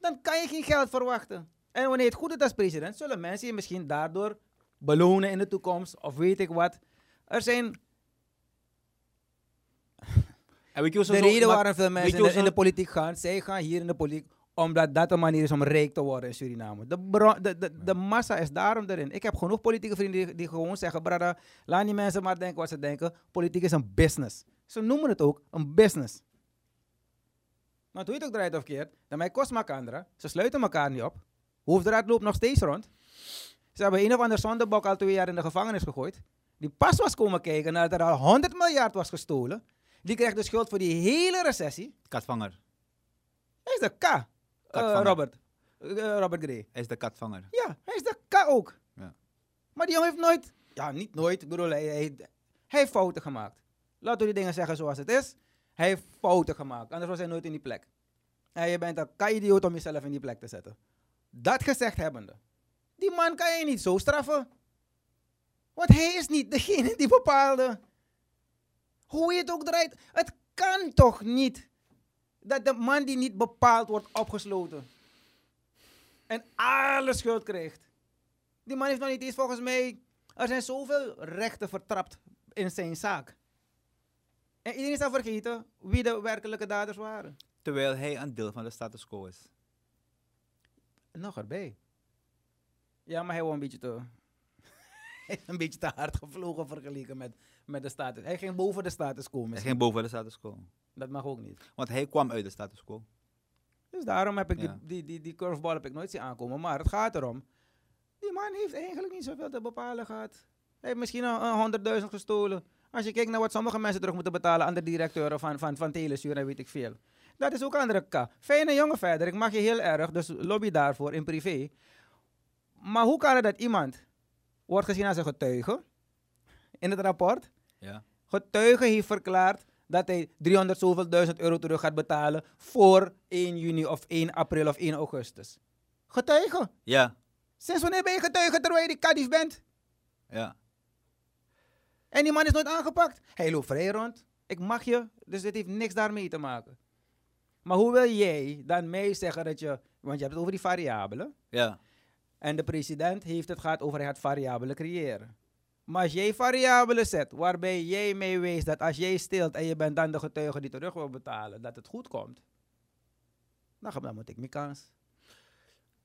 dan kan je geen geld verwachten. En wanneer het goed doet als president, zullen mensen je misschien daardoor belonen in de toekomst, of weet ik wat. Er zijn En de zo- reden waarom veel mensen in de, in de politiek gaan, zij gaan hier in de politiek omdat dat een manier is om rijk te worden in Suriname. De, de, de, de massa is daarom erin. Ik heb genoeg politieke vrienden die, die gewoon zeggen, brada, laat die mensen maar denken wat ze denken. Politiek is een business. Ze noemen het ook een business. Maar hoe je het ook draait of keert, dan mij kost Makandra. Ze sluiten elkaar niet op. Hoefdraad loopt nog steeds rond. Ze hebben een of ander zondebok al twee jaar in de gevangenis gegooid. Die pas was komen kijken nadat er al 100 miljard was gestolen. Die krijgt de schuld voor die hele recessie. Katvanger. Hij is de K. Katvanger. Robert. Eh, Robert Gray. Hij is de katvanger. Ja, hij is de K ook. Ja. Maar die jongen heeft nooit... Ja, niet nooit. Ik bedoel, hij, hij, hij heeft fouten gemaakt. Laten we die dingen zeggen zoals het is. Hij heeft fouten gemaakt. Anders was hij nooit in die plek. En je bent een K-idioot om jezelf in die plek te zetten. Dat gezegd hebbende. Die man kan je niet zo straffen. Want hij is niet degene die bepaalde. Hoe je het ook draait. Het kan toch niet dat de man die niet bepaald wordt opgesloten. En alle schuld krijgt. Die man heeft nog niet eens volgens mij. Er zijn zoveel rechten vertrapt in zijn zaak. En iedereen is al vergeten wie de werkelijke daders waren. Terwijl hij een deel van de status quo is. Nog erbij. Ja, maar hij was een beetje te. een beetje te hard gevlogen vergeleken met, met de status. Hij ging boven de status quo. Hij ging boven de status quo. Dat mag ook niet. Want hij kwam uit de status quo. Dus daarom heb ik Ja. die, die, die, die curveball heb ik nooit zien aankomen. Maar het gaat erom. Die man heeft eigenlijk niet zoveel te bepalen gehad. Hij heeft misschien een, een 100.000 gestolen. Als je kijkt naar wat sommige mensen terug moeten betalen aan de directeuren van, van, van Telesuur en weet ik veel. Dat is ook andere K. Fijne jongen verder. Ik mag je heel erg. Dus lobby daarvoor in privé. Maar hoe kan het dat iemand wordt gezien als een getuige in het rapport? Ja. Getuige heeft verklaard dat hij 300 zoveel duizend euro terug gaat betalen voor 1 juni of 1 april of 1 augustus. Getuige? Ja. Sinds wanneer ben je getuige terwijl je die kadief bent? Ja. En die man is nooit aangepakt. Hij loopt vrij rond. Ik mag je, dus dit heeft niks daarmee te maken. Maar hoe wil jij dan mij zeggen dat je... Want je hebt het over die variabelen. Ja. En de president heeft het gehad over hij gaat variabelen creëren. Maar als jij variabelen zet waarbij jij mee wees dat als jij stilt en je bent dan de getuige die terug wil betalen, dat het goed komt. Dan moet ik mijn kans.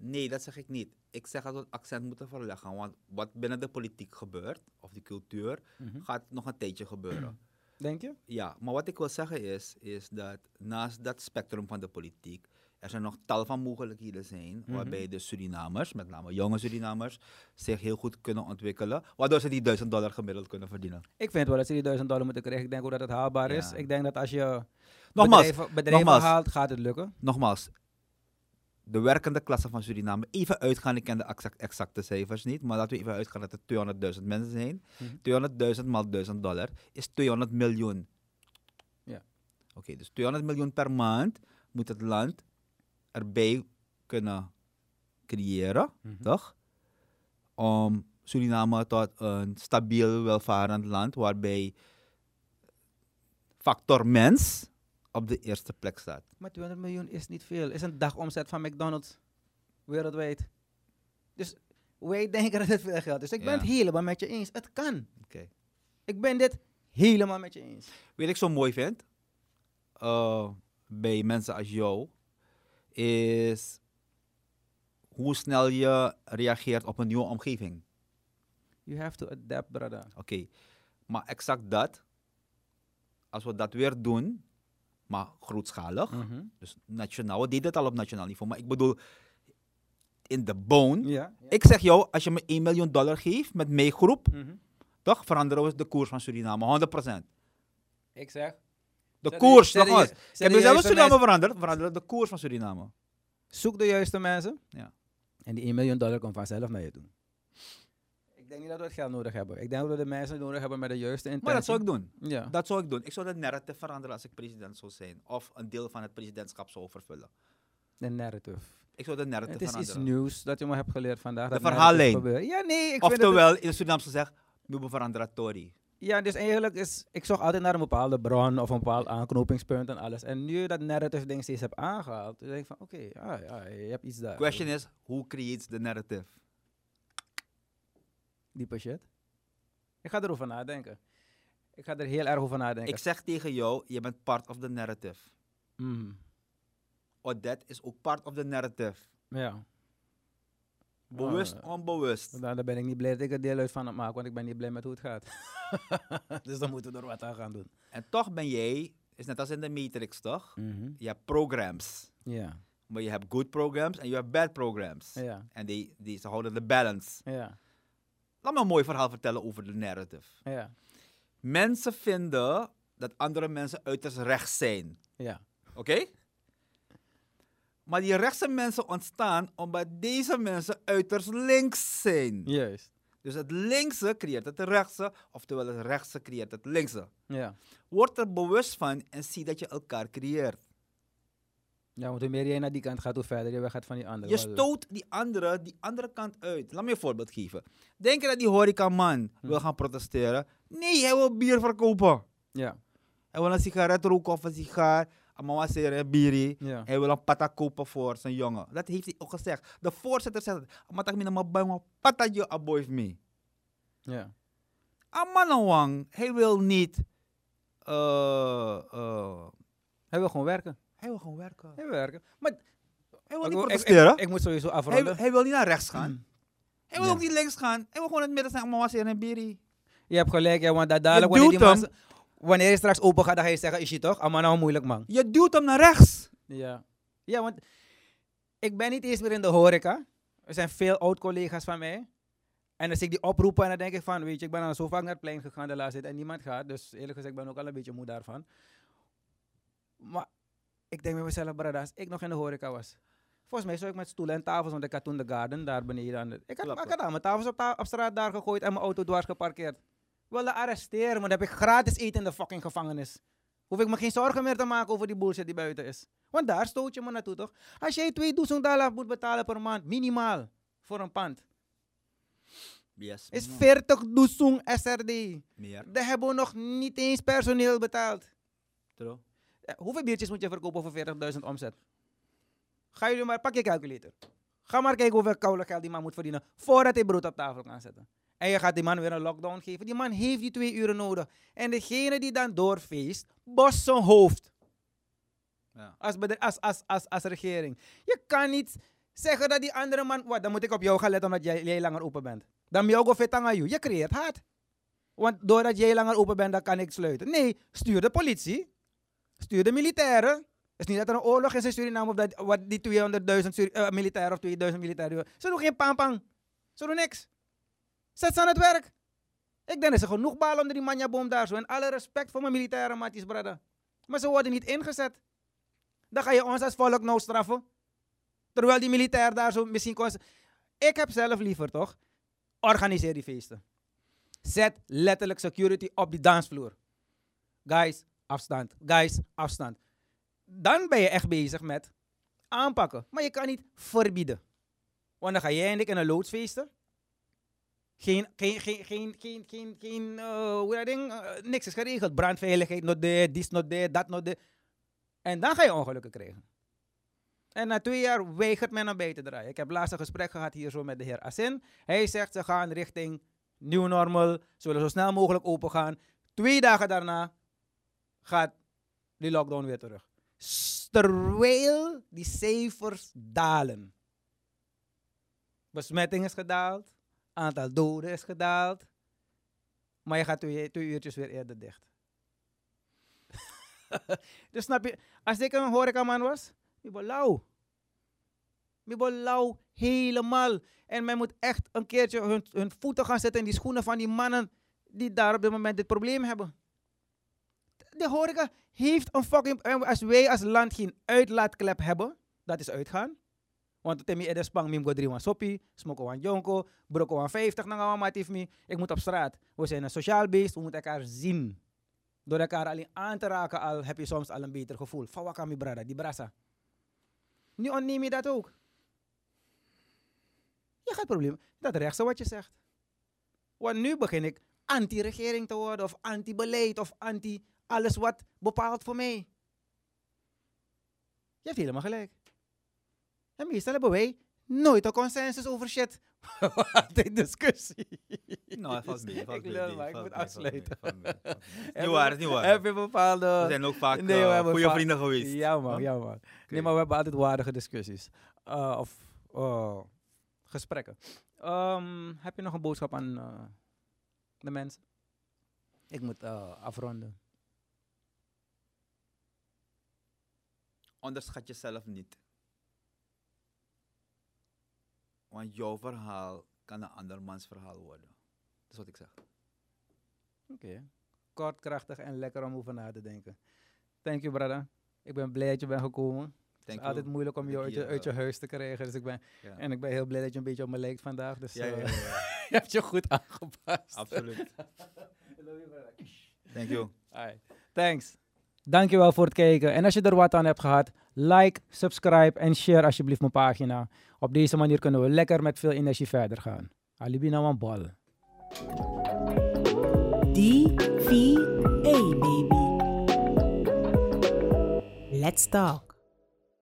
Nee, dat zeg ik niet. Ik zeg dat we het accent moeten verleggen. Want wat binnen de politiek gebeurt, of de cultuur, gaat nog een tijdje gebeuren. Denk je? Ja, maar wat ik wil zeggen is, is dat naast dat spectrum van de politiek, er zijn nog tal van mogelijkheden zijn waarbij de Surinamers, met name jonge Surinamers, zich heel goed kunnen ontwikkelen, waardoor ze die 1000 dollar gemiddeld kunnen verdienen. Ik vind wel dat ze die 1000 dollar moeten krijgen. Ik denk ook dat het haalbaar is. Ik denk dat als je Nogmaals, bedrijven, bedrijven nogmaals. haalt, gaat het lukken. Nogmaals, de werkende klasse van Suriname, even uitgaan, ik ken de exact, exacte cijfers niet, maar laten we even uitgaan dat er 200.000 mensen zijn. Mhm. 200.000 maal 1000 dollar is 200 miljoen. Ja. Oké, dus 200 miljoen per maand moet het land erbij kunnen creëren, Mhm. toch? Om Suriname tot een stabiel, welvarend land waarbij factor mens op de eerste plek staat. Maar 200 miljoen is niet veel. Is een dagomzet van McDonald's wereldwijd. Dus wij denken dat het veel geld is. Ik ben het helemaal met je eens. Het kan. Oké. Ik ben dit helemaal met je eens. Wat ik zo mooi vind eh, bij mensen als jou, is hoe snel je reageert op een nieuwe omgeving. You have to adapt, brother. Oké, maar exact dat, als we dat weer doen, maar grootschalig, Mhm. dus nationaal, we deden het al op nationaal niveau, maar ik bedoel in de bone. Ja. Ik zeg jou, als je me 1 miljoen dollar geeft met mijn groep, Mhm. toch veranderen we de koers van Suriname, 100%. Ik zeg. De Zet koers, de- zet heb mezelf juiste Suriname mensen- veranderd, veranderen de koers van Suriname. Zoek de juiste mensen. Ja. En die 1 miljoen dollar komt vanzelf naar je toe. Ik denk niet dat we het geld nodig hebben. Ik denk dat we de mensen nodig hebben met de juiste intentie. Maar dat zou ik doen. Ja. Dat zou ik doen. Ik zou de narrative veranderen als ik president zou zijn. Of een deel van het presidentschap zou vervullen. De narrative. Ik zou de narrative Het is iets veranderen. nieuws dat je me hebt geleerd vandaag. De verhaallijn. Ja, nee. Ik vind dat het- Oftewel, in het Surinaams gezegd, we veranderen. Ja, dus eigenlijk is... Ik zocht altijd naar een bepaalde bron of een bepaald aanknopingspunt en alles. En nu je dat narrative ding steeds heb aangehaald, dan denk ik van, oké, ja, ja, je hebt iets daar. Question is, who creates the narrative? Diepe shit. Ik ga erover nadenken. Ik ga er heel erg over nadenken. Ik zeg tegen jou, je bent part of the narrative. Mhm. Odette is ook part of the narrative. Ja. Bewust, Ah. onbewust. Daar ben ik niet blij dat ik er deel uit van het maken, want ik ben niet blij met hoe het gaat. dus dan moeten we er wat aan gaan doen. En toch ben jij, is net als in de Matrix toch? Mhm. Je hebt programs. Ja, Maar je hebt good programs en je hebt bad programs. ja, En die, die, ze houden de balance. ja, Laat me een mooi verhaal vertellen over de narrative. ja, Mensen vinden dat andere mensen uiterst rechts zijn. ja. Oké? Maar die rechtse mensen ontstaan omdat deze mensen uiterst links zijn. Juist. Dus het linkse creëert het rechtse, oftewel het rechtse creëert het linkse. Ja. Word er bewust van en zie dat je elkaar creëert. Ja, want hoe meer jij naar die kant gaat, hoe verder je weg gaat van die andere. Je stoot die andere, die andere kant uit. Laat me een voorbeeld geven. Denk je dat die horecaman wil gaan protesteren? Nee, hij wil bier verkopen. Ja, Hij wil een sigaret roken of een sigaar. Mama zeggen biri. ja, Hij wil een pata kopen voor zijn jongen. Dat heeft hij ook gezegd. De voorzitter zegt het. Maar tak mina mabay pata je aboy me. ja. Amanawang, hij wil niet. eh, eh, Hij wil gewoon werken. Hij wil gewoon werken. Hij wil werken. Maar Hij wil ik, niet ik- protesteren. ik, ik moet sowieso hij, afronden. hij wil niet naar rechts gaan. Hij wil Ja. ook niet links gaan. Hij wil gewoon in het midden zijn. Mama zeggen biri. Je hebt gelijk, ja, want dat dadelijk wanneer, die massa- wanneer je straks open gaat, dan ga je zeggen, is je toch? Allemaal nou moeilijk, man. Je duwt hem naar rechts. Ja. Ja, want ik ben niet eens meer in de horeca. Er zijn veel oud-collega's van mij. En als ik die oproepen en dan denk ik van, weet je, ik ben al zo vaak naar het plein gegaan de laatste tijd en niemand gaat. Dus eerlijk gezegd, ik ben ook al een beetje moe daarvan. Maar ik denk bij mezelf, brada, als ik nog in de horeca was. Volgens mij zou ik met stoelen en tafels, want ik had toen de garden daar beneden. Aan de, ik, had, ik had al mijn tafels op, ta- op straat daar gegooid en mijn auto dwars geparkeerd. Wilde arresteren, maar dan heb ik gratis eten in de fucking gevangenis. Hoef ik me geen zorgen meer te maken over die bullshit die buiten is. Want daar stoot je me naartoe, toch? Als jij 2000 dollar moet betalen per maand, minimaal, voor een pand. Yes. Is man. 40 doezoen SRD. Meer. Daar hebben we nog niet eens personeel betaald. True. Eh, Hoeveel biertjes moet je verkopen voor 40.000 omzet? Ga jullie maar, pak je calculator. Ga maar kijken hoeveel koude geld die man moet verdienen voordat hij brood op tafel kan zetten. En je gaat die man weer een lockdown geven. Die man heeft die twee uren nodig. En degene die dan doorfeest, bos zijn hoofd. Ja. Als, als, als, als, als regering. Je kan niet zeggen dat die andere man... Wat, dan moet ik op jou gaan letten omdat jij, jij langer open bent. Dan jou go aan jou. Je creëert haat. Want doordat jij langer open bent, dan kan ik sluiten. Nee, stuur de politie. Stuur de militairen. Het is niet dat er een oorlog is in Suriname of dat wat die 200.000 Suri- eh, militairen of 2000 militairen. Ze doen geen pampang. Ze doen niks. Zet ze aan het werk. Ik denk dat ze genoeg balen onder die manjaboom daar zo. En alle respect voor mijn militaire matties, brada. Maar ze worden niet ingezet. Dan ga je ons als volk nou straffen. Terwijl die militair daar zo misschien kon... Ik heb zelf liever toch? Organiseer die feesten. Zet letterlijk security op die dansvloer. Guys, afstand. Guys, afstand. Dan ben je echt bezig met aanpakken. Maar je kan niet verbieden. Want dan ga jij en ik in een loods feesten. Geen, geen, geen, geen, geen, geen, geen eh, hoe dat ding, eh, niks is geregeld. Brandveiligheid, not there, this not there, dat not there. En dan ga je ongelukken krijgen. En na twee jaar weigert men naar bij te draaien. Ik heb laatst een gesprek gehad hier zo met de heer Asin. Hij zegt ze gaan richting nieuw normal. Ze willen zo snel mogelijk open gaan. Twee dagen daarna gaat die lockdown weer terug. Terwijl die cijfers dalen. Besmetting is gedaald. Aantal doden is gedaald. Maar je gaat twee, twee uurtjes weer eerder dicht. dus snap je, als ik een horecaman was, ik ben lauw. Ik ben lauw helemaal. En men moet echt een keertje hun, hun voeten gaan zetten in die schoenen van die mannen die daar op dit moment dit probleem hebben. De horeca heeft een fucking... en Als wij als land geen uitlaatklep hebben, dat is uitgaan. Want temi edes spang mim go drie wan soppie, smoko jonko, broko wan 50 na ngawa matif mi. Ik moet op straat. We zijn een sociaal beest, we moeten elkaar zien. Door elkaar alleen aan te raken al heb je soms al een beter gevoel. Fawaka mi brada, die brasa. Nu ontneem je dat ook. Je gaat probleem. Dat rechtse wat je zegt. Want nu begin ik anti-regering te worden of anti-beleid of anti alles wat bepaalt voor mij. Je hebt helemaal gelijk. En meestal hebben wij nooit een consensus over shit. Altijd discussie. Nou, mee. Valt Ik lul, maar ik moet afsluiten. Niet waar, is niet waar. Heb je bepaalde... We zijn ook vaak Nee, eh, goede vrienden geweest. Ja man, ja man. Nee, maar we hebben altijd waardige discussies. Uh, of uh, gesprekken. Ehm, heb je nog een boodschap aan de mensen? Ik moet afronden. Onderschat jezelf niet. Want jouw verhaal kan een andermans verhaal worden. Dat is wat ik zeg. Oké. Kort, krachtig en lekker om over na te denken. Thank you, brother. Ik ben blij dat je bent gekomen. het is altijd moeilijk om je uit je, je, uit je huis te krijgen. Dus ik ben, Ja. En ik ben heel blij dat je een beetje op me lijkt vandaag. Dus Ja, ja, eh, je hebt je goed aangepast. Absoluut. Thank you. Thanks. Dankjewel voor het kijken. En als je er wat aan hebt gehad, like, subscribe en share alsjeblieft mijn pagina. Op deze manier kunnen we lekker met veel energie verder gaan. Alibi nou een bal. D-V-A, baby. Let's talk.